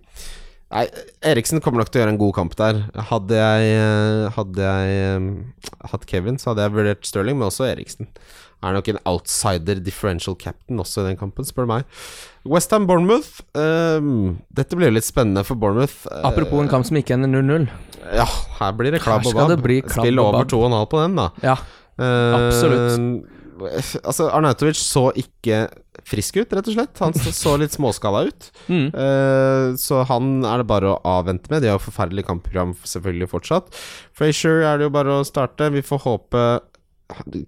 Nei, Eriksen kommer nok til å gjøre en god kamp der. Hadde jeg, eh, hadde jeg eh, hatt Kevin, så hadde jeg vurdert Sterling, men også Eriksen. Er nok en outsider differential captain også i den kampen, spør du meg. Westham Bournemouth. Um, dette blir jo litt spennende for Bournemouth. Eh, Apropos en kamp som ikke ender 0-0. Ja, her blir det klabb og babb. Spill over babb. to og en halv på den, da. Ja. Absolutt. Altså, Arnautovic så ikke frisk ut, rett og slett. Han så- litt småskala ut. Mm. Uh, så han er det bare å avvente med. De har jo forferdelig kampprogram selvfølgelig fortsatt. Frazier er det jo bare å starte. Vi får håpe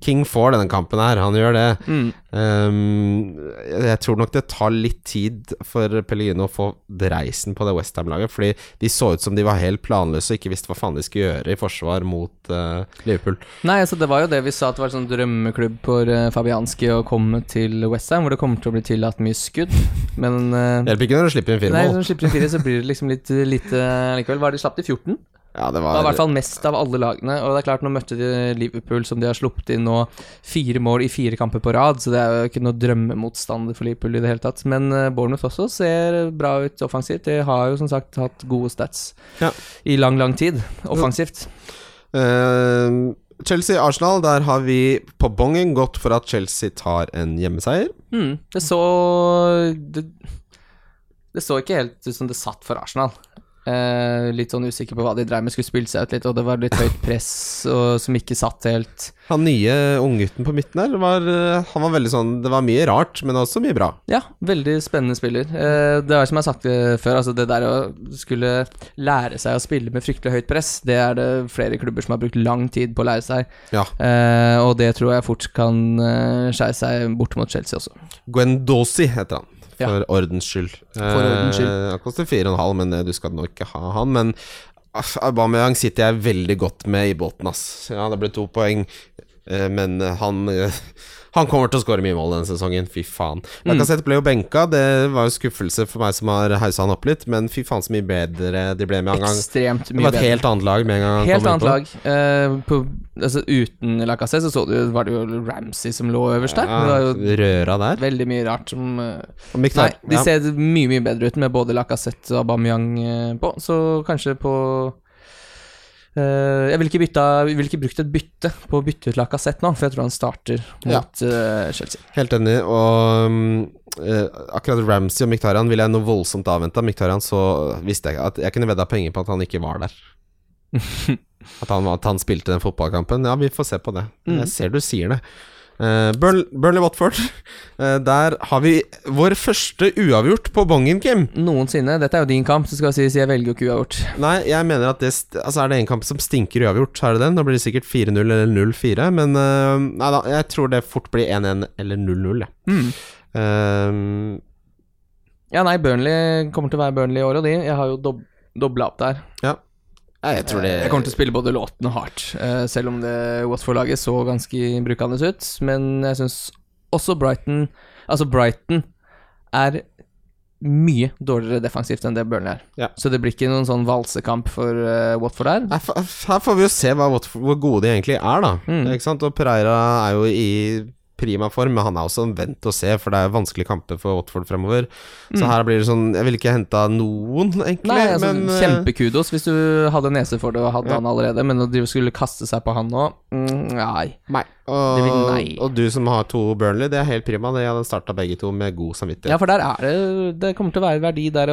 King får denne kampen her, han gjør det. Mm. Um, jeg tror nok det tar litt tid for Pellegrino å få dreisen på det Westham-laget, fordi de så ut som de var helt planløse og ikke visste hva faen de skulle gjøre i forsvar mot uh, Liverpool. Nei, altså det var jo det vi sa at det var en sånn drømmeklubb for uh, Fabianski å komme til Westham, hvor det kommer til å bli tillatt mye skudd. Men uh, hjelper ikke når du slipper inn fire Nei, når du slipper inn fire, så blir det liksom litt lite likevel. Var de slapp til 14? Ja, det Det var i hvert fall mest av alle lagene. Og det er klart, nå møtte de Liverpool, som de har sluppet inn nå fire mål i fire kamper på rad, så det er jo ikke noe drømmemotstander for Liverpool i det hele tatt. Men uh, Bournemouth også ser bra ut offensivt. De har jo som sagt hatt gode stats Ja. i lang, lang tid offensivt. Uh, Chelsea-Arsenal, der har vi på bongen gått for at Chelsea tar en hjemmeseier. Mm, det så det, det så ikke helt ut som det satt for Arsenal. Eh, litt sånn usikker på hva de dreiv med, skulle spille seg ut litt, og det var litt høyt press og, som ikke satt helt. Han nye unggutten på midten her, var, eh, han var veldig sånn Det var mye rart, men også mye bra. Ja, veldig spennende spiller. Eh, det er som jeg har sagt før, altså det der å skulle lære seg å spille med fryktelig høyt press, det er det flere klubber som har brukt lang tid på å lære seg. Ja. Eh, og det tror jeg fort kan skeie seg bort mot Chelsea også. Gwendosi heter han, Ja. for ordens skyld. For ordens skyld. Eh, han koster 4,5, men eh, du skal nok ikke ha han. Men Aubameyang sitter jeg veldig godt med i båten, ass. Ja, det ble to poeng, eh, men eh, han eh, han kommer til å skåre mye mål denne sesongen, fy faen. Mm. Ble jo benka, det var jo skuffelse for meg som har haussa han opp litt, men fy faen så mye bedre de ble med en gang. Ekstremt mye bedre. Det var et bedre. helt annet lag med en gang Helt annet på. lag. Uh, på, altså, uten Lacassette så, så du, var det jo Ramsey som lå øverst der. Det var jo Ja, røra der. veldig mye rart som uh, Nei, de ja. ser mye, mye bedre ut med både Lacassette og Aubameyang eh, på, så kanskje på Eh, jeg ville ikke, bytta, vil ikke brukt et bytte på å bytte ut Lacassette nå, for jeg tror han starter Ja. mot eh, Chelsea. Helt enig. Og um, akkurat Ramsey og Miktarian ville jeg noe voldsomt avventa. Miktarian så visste jeg at jeg kunne vedda penger på at han ikke var der. at, han, at han spilte den fotballkampen. Ja, vi får se på det. Mm. Jeg ser du sier det. Uh, Burnley-Watford. Uh, der har vi vår første uavgjort på bongen, Kim. Noensinne. Dette er jo din kamp, så skal jeg si jeg velger jo ikke uavgjort. Nei, jeg mener at det Altså Er det en kamp som stinker uavgjort, så er det den. Da blir det sikkert 4-0 eller 0-4. Men uh, nei da, jeg tror det fort blir 1-1 eller 0-0, jeg. Mm. Eh, Ja, nei, Burnley kommer til å være Burnley i år og de. Jeg har jo dob dobla opp der. ja, jeg tror det Jeg kommer til å spille både låten og hardt, eh, selv om det Watford-laget så ganske brukende ut. Men jeg syns også Brighton Altså, Brighton er mye dårligere defensivt enn det Burnley er. Ja. Så det blir ikke noen sånn valsekamp for uh, Watford. Her, her får vi jo se Watford- hvor gode de egentlig er, da. Mm. Ikke sant? Og Pereira er jo i prima form, men han er også en vent å se, for det er vanskelige kamper for Watford fremover. Så Mm. her blir det sånn Jeg ville ikke henta noen, egentlig, Nei, altså, men eh, Kjempekudos hvis du hadde nese for det og hadde Ja. han allerede, men å skulle kaste seg på han nå mm, Nei. Nei. Og, og du som har to Burnley, det er helt prima. Jeg hadde starta begge to med god samvittighet. Ja, for der er det Det kommer til å være verdi der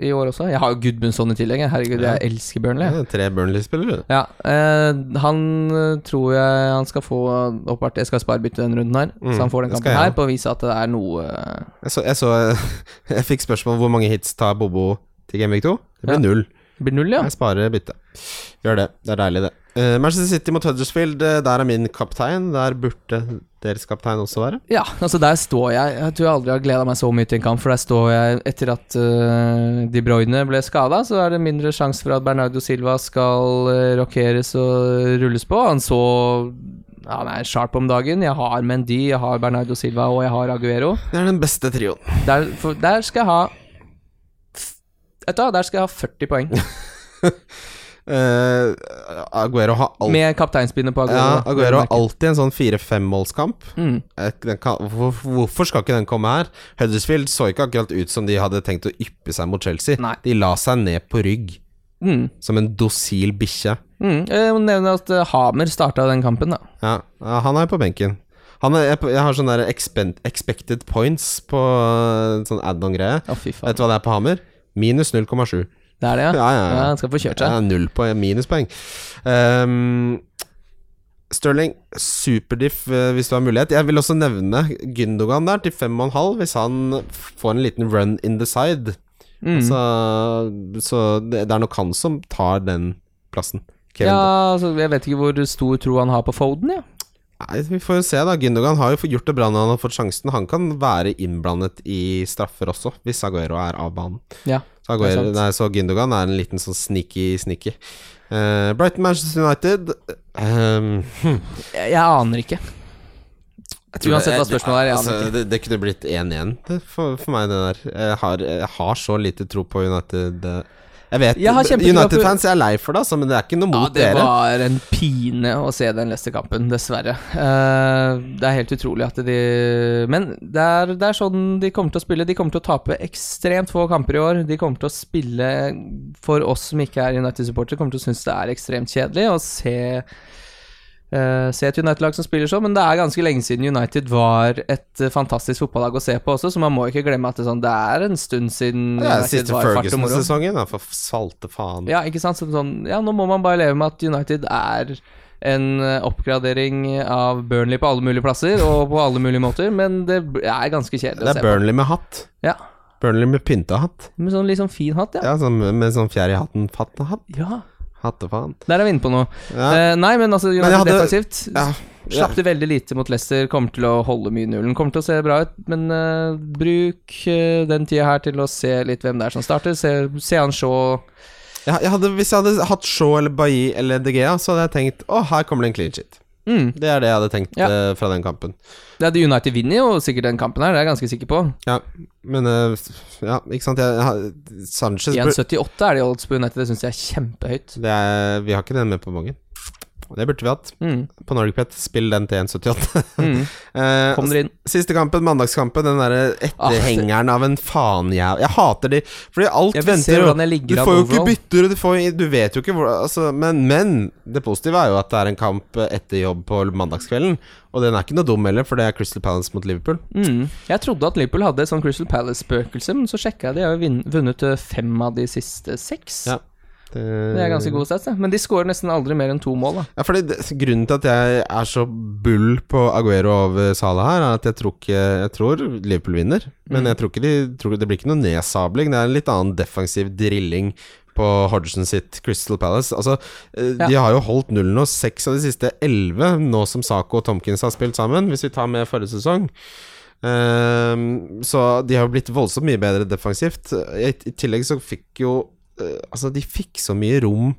i år, også. Jeg har jo Gudmundsson i tillegg. Herregud, Ja. jeg elsker Burnley. Er tre Burnley-spillere. Ja, eh, han eh, tror jeg han skal få oppart Jeg skal sparebytte denne runden her, Mm, så han får den kampen her på å vise at det er noe eh, Jeg så, jeg, så, jeg fikk spørsmål hvor mange hits tar Bobo til Gameweek 2. Det blir Ja. null. Det blir null, ja. Jeg sparer byttet. Gjør det. Det er deilig, det. Uh, Manchester City mot Huddersfield, eh, der er min kaptein. Der burde deres kaptein også være. Ja, altså der står jeg Jeg tror jeg aldri har gleda meg så mye til en kamp, for der står jeg etter at uh, De Bruyne ble skada, så er det mindre sjanse for at Bernardo Silva skal uh, rockeres og rulles på. Han så ja, Han er sharp om dagen. Jeg har Mendy, jeg har Bernardo Silva og jeg har Aguero. Det er den beste trioen. Der, der skal jeg ha Vet du hva, der skal jeg ha 40 poeng. Uh, Aguero har alltid Med kapteinspinnet på Aguero. ja. Aguero har alltid en sånn fire-femmålskamp. Mm. Eh, Hvorfor skal ikke den komme her? Huddersfield så ikke akkurat ut som de hadde tenkt å yppe seg mot Chelsea. Nei. De la seg ned på rygg Mm. som en dosil bikkje. Mm. Jeg må nevne at eh, Hamer starta den kampen, da. Ja, han er på benken. Han er, jeg, har sånn der expected points på sånn add-on-greie. Oh. Vet du hva det er på Hammer? Minus 0,7. Det er det, ja? Ja, ja, ja. Han skal få kjørt Det seg. Ja, null på minuspoeng. Um, Sterling, superdiff eh, hvis du har mulighet. Jeg vil også nevne Gündogan der til 5,5 hvis han får en liten run in the side. Mm. Så, så det er nok han som tar den plassen. Kevin Ja, altså, jeg vet ikke hvor stor tro han har på Foden, ja. Nei, Vi får jo se, da. Gündogan har jo gjort det bra når han har fått sjansen. Han kan være innblandet i straffer også, hvis Aguero er av banen. Ja, Så, Aguero, er nei, så Gündogan er en liten sånn sneaky-sneaky. Uh, Brighton Manchester United um, hm, Jeg, jeg aner ikke. Uansett hva spørsmålet er, jeg altså, det, det kunne blitt 1-1 for, for meg, det der. Jeg har, jeg har så lite tro på United. Jeg vet United-fans er lei for det, altså, men det er ikke noe mot Ja, det dere. var en pine å se den Leicester-kampen, dessverre. Uh, det er helt utrolig at de Men det er, det er sånn de kommer til å spille. De kommer til å tape ekstremt få kamper i år. De kommer til å spille For oss som ikke er United-supportere, kommer til å synes det er ekstremt kjedelig å se eh, se et United-lag som spiller sånn, men det er ganske lenge siden United var et uh, fantastisk fotballag å se på også, så man må ikke glemme at det, sånn, det er en stund siden Det er siste. Ferguson-sesongen, for salte faen. Ja, ikke sant? Så sånn, ja, nå må man bare leve med at United er en eh, oppgradering av Burnley på alle mulige plasser og på alle mulige måter, men det er ganske kjedelig Det å se er Burnley med hatt. Ja, Burnley med pynta hatt. med sånn litt sånn fin hatt, ja. Ja, sånn, med sånn fjær i hatten-hatt. Ja, Hattefaen. der er vi inne på noe. Ja. Eh, nei, men altså, United men hadde- defensivt ja. slapp det veldig lite mot Leicester, kommer til å holde mye nullen. Kommer til å se bra ut, men uh, bruk uh, den tida her til å se litt hvem det er som starter. Se, se han Shaw Ja, jeg hadde, hvis jeg hadde hatt Shaw eller Bailly eller De Gea, så hadde jeg tenkt å, her kommer det en clean shit. Mm. Det er det jeg hadde tenkt Ja. eh, fra den kampen. Det hadde United vinner jo sikkert den kampen her, det er jeg ganske sikker på. Ja, men uh, Ja, ikke sant. Jeg, Sanchez 1,78 er det i odds på United, det syns jeg er kjempehøyt. det er, Vi har ikke den med på mange. Det burde vi hatt. Mm. På Pet spill den til 1,78. Mm. Eh, Kom dere inn. Siste kampen, mandagskampen, den derre etterhengeren av en faenjæv Jeg hater de, fordi alt Jeg venter jeg Du får jo ikke bytter, du, får, du vet jo ikke hvor altså, men, men det positive er jo at det er en kamp etter jobb på mandagskvelden. Og den er ikke noe dum heller, for det er Crystal Palace mot Liverpool. Mm. Jeg trodde at Liverpool hadde et sånn Crystal Palace-spøkelse, men så sjekka jeg. De har jo vunnet eh, fem av de siste seks. Ja. Det, Det er ganske god stats, det. Men de skårer nesten aldri mer enn to mål, da. Ja, fordi det, Grunnen til at jeg er så bull på Aguero over Salah her, er at jeg tror ikke Jeg tror Liverpool vinner, men Mm. jeg tror ikke de, tror det blir ikke noe nedsabling. Det er en litt annen defensiv drilling på Hodgson sitt Crystal Palace. Altså, ja. De har jo holdt nullen nå seks av de siste elleve, nå som Saco og Tomkins har spilt sammen, hvis vi tar med forrige sesong. Um, så de har jo blitt voldsomt mye bedre defensivt. I, I tillegg så fikk jo eh, Altså, de fikk så mye rom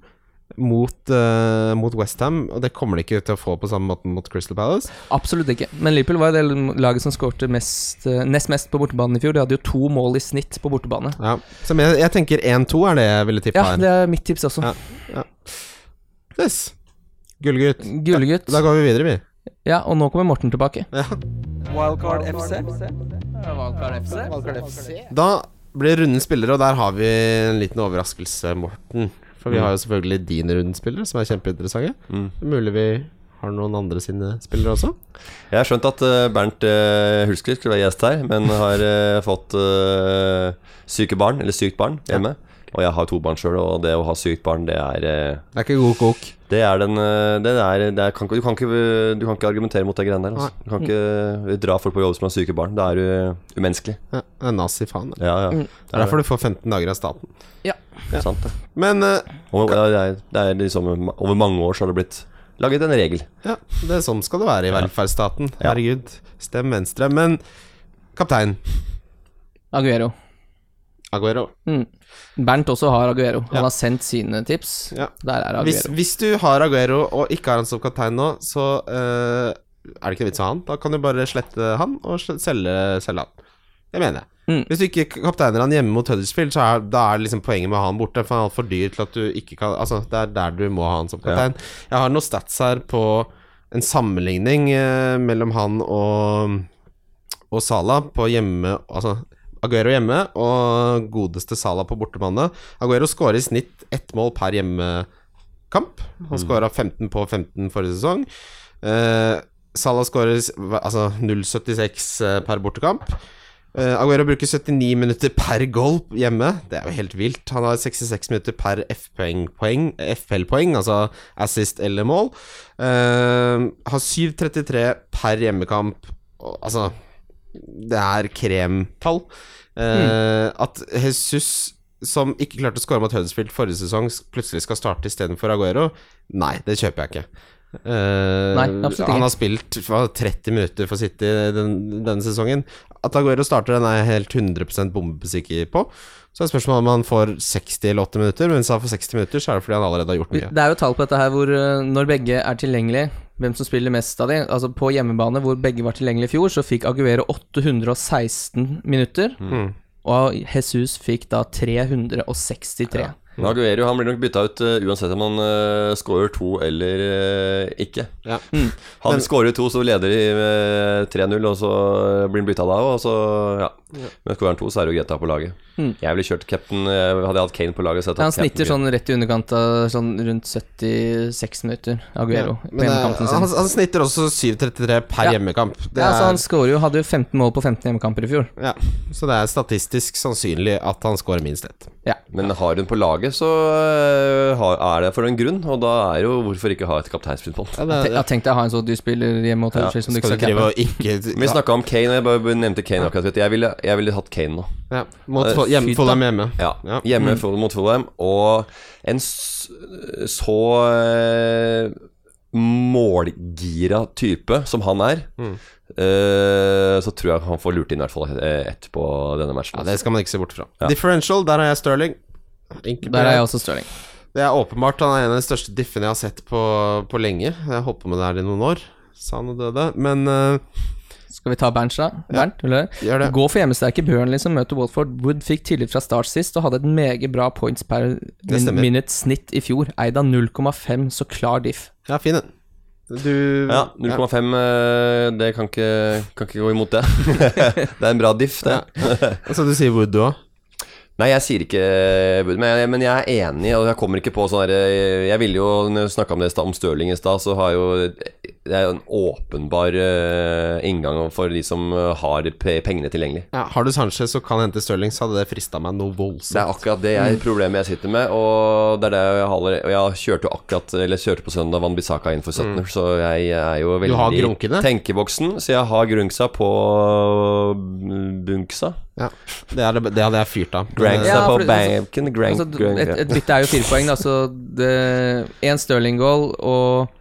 mot, uh, mot Westham, og det kommer de ikke til å få på samme måte mot Crystal Palace. Absolutt ikke. Men Liverpool var det laget som skårte mest, eh, nest mest på bortebane i fjor. De hadde jo to mål i snitt på bortebane. Ja. Så jeg, jeg tenker 1-2 er det jeg ville tippa Ja, her. det er mitt tips også. Ja. Yes. Gullgutt. Gullgutt. Da går vi videre, vi. Ja, og nå kommer Morten tilbake. Ja. Wildcard FC. Da blir runden spillere, og der har vi en liten overraskelse, Morten. For vi har jo selvfølgelig dine rundens spillere, som er kjempeinteressante. Mm. Mulig vi har noen andre sine spillere også. Jeg har skjønt at eh, Bernt uh, Hulsker skulle være gjest her, men har eh, fått syke barn, eller sykt barn, hjemme. Og jeg har to barn sjøl, og det å ha sykt barn, det er eh, Det er ikke god kok. Det er den eh, det er, det er, kan, du, kan ikke, du kan ikke argumentere mot de greiene der. Altså. Du kan ikke dra folk på jobb som har syke barn. Det er uh, umenneskelig. Ja, det er nazi-faen. Det Ja, ja. Mm. er derfor du får 15 dager av staten. Sant det. Men uh, Og det er, det er liksom Over mange år så har det blitt laget en regel. ja, det er sånn skal det være i velferdsstaten. Herregud. Stem Venstre. Men kaptein Aguero. Aguero. Mm. Bernt også har Aguero. Han Ja. har sendt sine tips. Ja. Der er Hvis, Aguero. hvis du har Aguero og ikke har han som kaptein nå, så uh, er det ikke noe vits i han. Da kan du bare slette han og selge, selge han. Det mener jeg. Mm. Hvis du ikke kapteiner han hjemme mot Huddersfield, så er, da er liksom poenget med å ha han borte. For han er altfor dyr til at du ikke kan Altså, det er der du må ha han som kaptein. Jeg har noen stats her på en sammenligning uh, mellom han og, og Salah på hjemme Altså Aguero hjemme og godeste Sala på bortebane. Aguero skårer i snitt ett mål per hjemmekamp. Han skåra 15 på 15 forrige sesong. Uh, Salah skårer altså 0,76 eh, per bortekamp. Uh, Aguero bruker 79 minutter per goal hjemme. Det er jo helt vilt. Han har 66 minutter per FL-poeng, altså assist eller mål. Uh, har 7,33 per hjemmekamp. Altså Det er kremtall. Eh, At Jesus, som ikke klarte å skåre mot Huddersfield forrige sesong, plutselig skal starte istedenfor Aguero, nei, det kjøper jeg ikke. Uh, Nei, han har spilt 30 minutter for City den, denne sesongen. At Aguero starter, den er jeg helt 100% bombesikker på. Så er spørsmålet om han får 60 eller 80 minutter. Men hvis han får 60 minutter, så er det fordi han allerede har gjort mye. Det er jo tall på dette her hvor eh, når begge er tilgjengelige, hvem som spiller mest av de. Altså på hjemmebane hvor begge var tilgjengelige i fjor, så fikk Aguero 816 minutter. Mm. Og Jesus fikk da 363. Men Aguero han blir nok bytta ut uh, uansett om han uh, scorer to eller uh, ikke. Ja. Mm. Han Men- scorer to, så leder de med 3-0, og så blir han bytta da òg, Ja. ja. Men skårer han to, så er det jo Geta på laget. Mm. Jeg ville kjørt cap'n Hadde jeg hatt Kane på laget, så hadde jeg Han tatt snitter sånn rett i underkant av sånn rundt 76 minutter, Aguero, Ja, men han, han snitter også 7,33 per Ja. hjemmekamp. Det Ja, altså han scorer jo, hadde jo 15 mål på 15 hjemmekamper i fjor. ja, så det er statistisk sannsynlig at han scorer minst ett. Men har hun på laget, så eh, er det for en grunn, og da er jo hvorfor ikke ha et kapteinspinn på den. Ja, Tenk deg Jeg tenkte å ha en sånn dyr spiller hjemme mot Ja, som du ikke skal drive og ikke Vi snakka om Kane, og jeg bare nevnte Kane akkurat. Jeg, ville, jeg ville hatt Kane nå. ja, mot uh, hjemme, Fulham hjemme. Ja, Ja. Hjemme mm. mot Fulham. Og en s så eh, målgira type som han er, Mm. eh, så tror jeg han får lurt inn i hvert fall eh, ett på denne matchen. Ja, det skal man ikke se bort fra. Ja. Differential, der har jeg Sterling. Enkelt Der er jeg også Stirling. Det er åpenbart han er en av de største diffene jeg har sett på, på lenge. Jeg holdt på med det her i noen år, sa han og døde. Men eh, Skal vi ta Bernt, da? Bernt, ja, gjør det. Gå for hjemmesterke Burnley som møter Watford. Wood fikk tillit fra start sist og hadde et meget bra points per min minute snitt i fjor. Eid av 0,5, så klar diff. Ja, fin den. Du Ja, 0,5 eh, Det kan ikke, kan ikke gå imot det. det er en bra diff, det. Ja. Så du sier Wood, du òg? Nei, jeg sier ikke Wood, men jeg, men jeg er enig, og jeg kommer ikke på sånn herre Jeg ville jo, når jeg snakka om det om Stirling i stad, så har jo Det er jo en åpenbar uh, inngang for de som eh, har pengene tilgjengelig. Ja, har du Sanchez og kan hente Stirling, så hadde det frista meg noe Det er akkurat det jeg, problemet jeg sitter med, og det er det jeg har Og jeg kjørte jo akkurat Eller kjørte på søndag Van Bissaka inn for 17 så jeg er jo veldig i tenkeboksen. Så jeg har grunksa på bunksa. Ja, det, er det, hadde jeg fyrt av. Granksa Ja, på for banken. Grank, Altså, et, et bytte er jo fire poeng, da, så én Stirling-goal og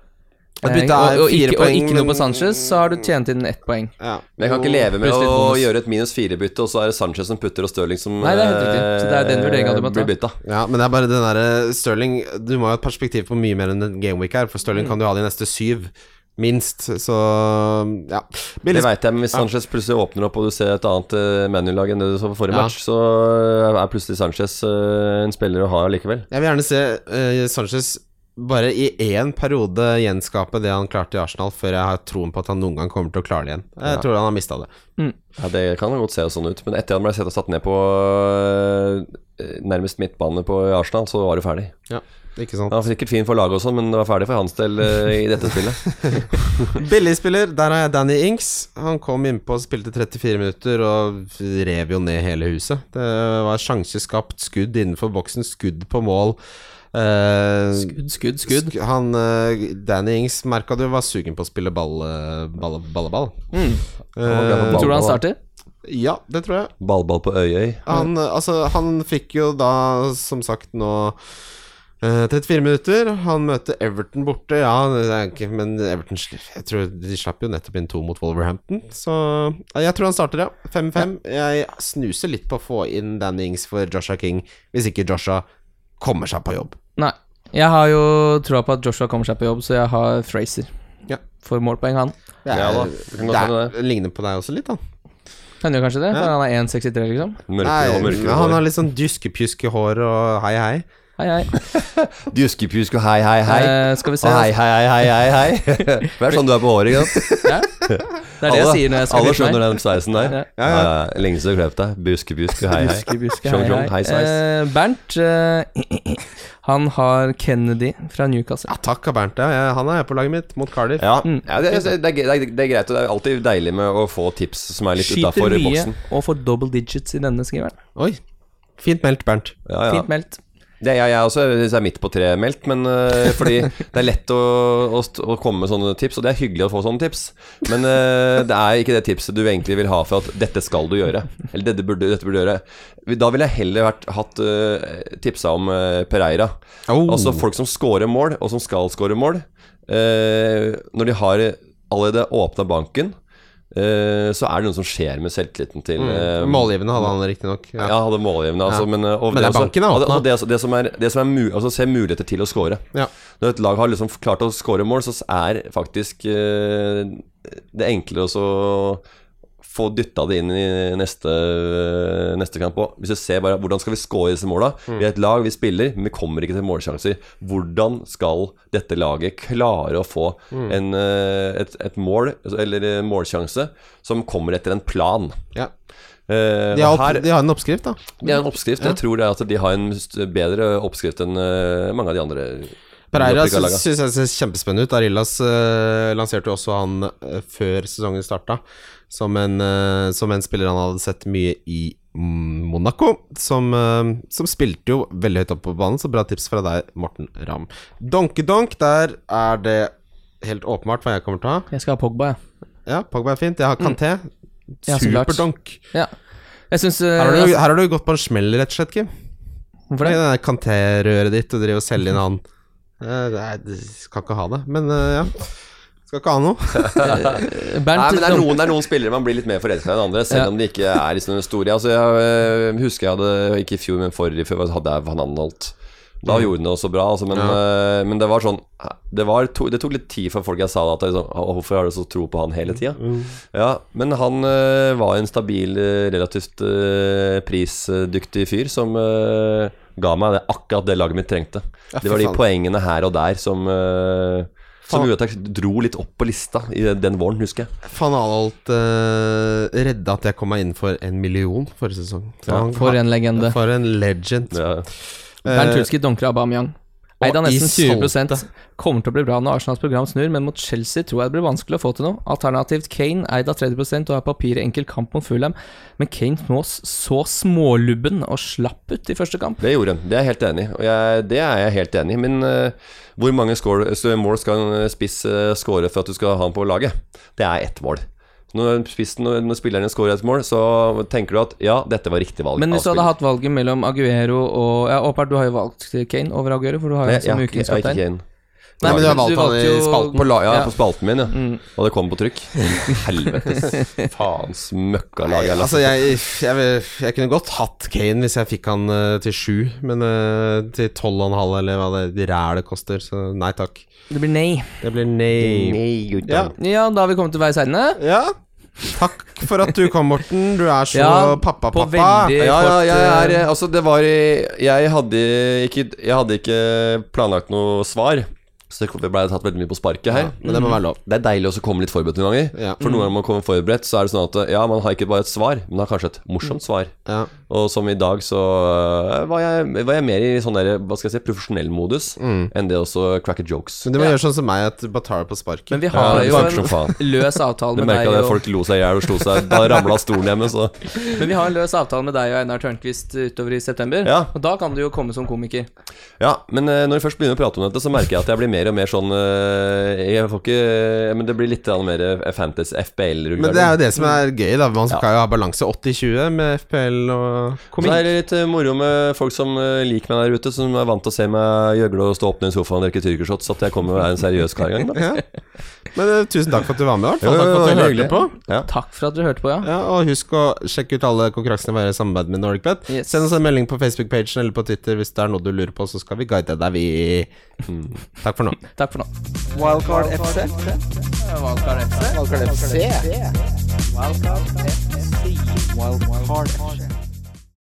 og, og, ikke, poeng, og ikke noe på Sanchez, så har du tjent inn ett poeng. Ja. Men jeg kan ikke leve med å gjøre et minus fire-bytte, og så er det Sanchez som putter, og Stirling som Nei, det er helt riktig. Så det er den vurderingen du må ta. bytta. Ja, men det er bare den derre Stirling Du må ha et perspektiv på mye mer enn en gameweek her, for Mm. Kan du ha de neste syv, minst. Så ja. Det Billig veit jeg, men hvis Sanchez plutselig åpner opp, og du ser et annet uh, manulag enn det du så på forrige Ja. match, så er plutselig Sanchez eh, en spiller å ha likevel. Jeg vil gjerne se uh, Sanchez bare i én periode gjenskape det han klarte i Arsenal, før jeg har troen på at han noen gang kommer til å klare det igjen. Jeg Ja. tror han har mista det. Ja, Det kan godt se sånn ut, men etter at han ble sett og satt ned på eh, nærmest midtbane på Arsenal, så var det ferdig. Ja, ikke sant. Han var sikkert fin for laget og sånn, men det var ferdig for hans del eh, i dette spillet. Billigspiller, der har jeg Danny Ings. Han kom innpå og spilte 34 minutter og rev jo ned hele huset. Det var sjanseskapt, skudd innenfor boksen, skudd på mål. Eh, Skudd, skudd, skudd. sk- Han, uh, Danny Ings merka du var sugen på å spille ball, eh, ball, ball, ball. Mm. Uh, Ball, Tror du han starter? ja, det tror jeg. Ballball på Øyøy. Han, altså, han fikk jo da, som sagt, nå eh, 34 minutter. Han møter Everton borte, ja, det er ikke, men Everton Jeg tror de slapp jo nettopp inn to mot Wolverhampton, så ja, jeg tror han starter, ja. 5-5. Jeg snuser litt på å få inn Danny Ings for Joshua King, hvis ikke Joshua kommer seg på jobb. Nei. Jeg har jo troa på at Joshua kommer seg på jobb, så jeg har Fraser. Ja. For målpoeng, han. Det, er, Ja da, det kan godt det, er, det ligner på deg også litt, da. Han gjør kanskje det, for Ja. han er 1,63, liksom. Mørkere Nei, mørkere mørke han har litt sånn dyskepjuske-hår og hei, hei. Hei, hei. Djuskepjusk og hei, hei, hei. Eh, skal vi se Og hei, hei, hei, hei, hei, hei. Det er sånn du er på håret, ikke sant? Ja. Det er det jeg sier når jeg skal Alle skjønner den sveisen der. Ja. Ja, ja, ja. Lenge siden du har klept deg. Buskepjusk og hei, hei. Buske, buske, Sjong, hei, hei, hei. sveis. Eh, Bernt, eh, han har Kennedy fra Newcastle. Ja, takk av Bernt. Ja. Han er på laget mitt mot Cardiff. Ja, Mm. ja det, det, det, er, det, er, det er greit, og det er alltid deilig med å få tips som er litt Skyter utafor mye boksen. og får double digits i denne skriveren. Oi. Fint meldt, Bernt. Ja, ja. Fint meldt. Det er jeg, også hvis jeg er midt på treet meldt, men uh, fordi det er lett å, å, å komme med sånne tips, og det er hyggelig å få sånne tips. Men uh, det er ikke det tipset du egentlig vil ha for at 'dette skal du gjøre'. Eller dette burde, dette burde gjøre. Da ville jeg heller vært, hatt uh, tipsa om Pereira. Oh. Altså folk som scorer mål, og som skal score mål. når de har allerede åpna banken, så er det noe som skjer med selvtilliten til mm. Målgivende hadde han riktignok. ja, hadde målgivende, altså, Ja. men, uh, og Men det er banken også og det, og det, som er, det som er mu, altså, se muligheter til å score. Ja. Når et lag har liksom klart å score mål, så er faktisk uh, det enklere å få dytta det inn i neste, neste kamp òg. Hvis du ser bare hvordan skal vi score disse måla Mm. Vi er et lag, vi spiller, men vi kommer ikke til målsjanser. Hvordan skal dette laget klare å få Mm. en, uh, et, et mål, eller målsjanse, som kommer etter en plan? Ja. Uh, De, har her- de har en oppskrift, da. De har en oppskrift. Jeg tror det er at de har en bedre oppskrift enn eh, mange av de andre. Pereira syns jeg ser kjempespennende ut. Arillas uh, lanserte jo også han eh, før sesongen starta, som en, eh, som en spiller han hadde sett mye i Monaco. Som, eh, som spilte jo veldig høyt opp på banen, så bra tips fra deg, Morten Ramm. Donkedonk, der er det helt åpenbart hva jeg kommer til å ha. Jeg skal ha Pogba, jeg. Ja, Pogba er fint. Jeg har Kanté. Mm. Superdonk. Ja. Jeg uh, Her har, du, her har du gått på en smell, rett og slett, Kim. Hvorfor Det det? er det der Kanté-røret ditt, og driver og selger inn han. Nei, det skal ikke ha det, men uh, ja. Skal ikke ha noe. Bernt, Nei, men det er, noen, det er noen spillere man blir litt mer forelska i enn andre, selv Ja. om de ikke er liksom store. Altså, jeg eh, husker jeg hadde Ikke i fjor, men forrige før hadde jeg Van Anholt. Da gjorde han det også bra, altså, men, ja. men det var sånn det, var to, det tok litt tid før folk jeg sa det, at jeg, liksom, Hvorfor har du så tro på han hele tida? Ja, men han uh, var en stabil, eh, relativt uh, prisdyktig fyr som uh, ga meg det, akkurat det laget mitt trengte. Ja, det var de poengene her og der som, eh, Som gjorde at jeg dro litt opp på lista i den våren, husker jeg. Van Alholt uh, redda at jeg kom meg inn for en million forrige sesong. Så Ja, For en legende. For en legend. Ja. Bernt Eh, Hulsker dunkra Aubameyang. Eid av nesten 20 salte. Kommer til å bli bra når Arsenals program snur, men mot Chelsea tror jeg det blir vanskelig å få til noe. Alternativt Kane, eid av 30% og har papiret enkel kamp mot Fulham. Men Kane nå så smålubben og slapp ut i første kamp. Det gjorde han. Det er jeg helt enig i. Og det er jeg helt enig i. Men uh, hvor mange score, mål skal en spiss uh, score for at du skal ha han på laget? Det er ett mål. Når, spissen, når, spillerne scorer et mål, så tenker du at ja, dette var riktig valg. Men hvis du hadde hatt valget mellom Aguero og Ja, åpenbart, du har jo valgt Kane over Aguero, for du har jo som ja, ukens ikke kaptein. Kane. Nei, men du har valgt han i spalten. På, la, ja, Ja. på spalten min, ja. Mm. Og det kom på trykk. Helvetes faens møkkalag jeg Altså, jeg, jeg, jeg kunne godt hatt Kane hvis jeg fikk han uh, til sju, men uh, til tolv og en halv, eller hva det rælet koster, så nei takk. Det blir nei. Det blir nei. Nei, Ja. Ja, da har vi kommet til veis ende. ja. Takk for at du kom, Morten. Du er så pappa-pappa. pappa-pappa. veldig- Ja, ja, jeg er eh, Altså, det var Jeg hadde ikke Jeg hadde ikke planlagt noe svar. Så det ble tatt veldig mye på sparket her. Men det må være lov. Det er deilig også å komme litt forberedt noen ganger. Ja. For noen ganger man kommer forberedt, så er det sånn at ja, man har ikke bare et svar, men har kanskje et morsomt svar. Ja. Og som i dag, så øh, var jeg, var jeg mer i sånn der, hva skal jeg si, profesjonell modus enn det også cracker jokes. Men du må Ja. gjøre sånn som meg, at du bare tar det på sparket. Men vi har det jo en løs avtale Du med merka deg det, og folk lo seg i hjel og slo seg. Da ramla stolen hjemme, så Men vi har en løs avtale med deg og Einar Tørnquist utover i september. Ja. Og da kan du jo komme som komiker. Ja, men eh, når vi først begynner å prate om dette, så merker jeg at jeg blir mer og mer sånn eh, Jeg får ikke Men det blir litt mer Fantasy FBL-rull. Men det er jo det som er gøy, da. Man skal jo ha balanse 80-20 med FPL og Så er det litt eh, moro med folk som eh, liker meg der ute, som er vant til å se meg gjøgle og stå opp ned i sofaen og drikke tyrkershots, at jeg kommer og er en seriøs kar en gang. Da. ja. Men uh, tusen takk for at du var med, i hvert fall. Takk for at du hørte hyggelig. på. Ja. Takk for at du hørte på, ja. Ja, og husk å sjekke ut alle konkurransene våre i samarbeid med NordicBet. Yes. Send oss en melding på Facebook-pagen eller på Twitter hvis det er noe du lurer på, så skal vi guide deg, vi. Takk for nå. Takk for nå. Wildcard FC. Wildcard FC. Wildcard FC. Wildcard FC. Wildcard FC.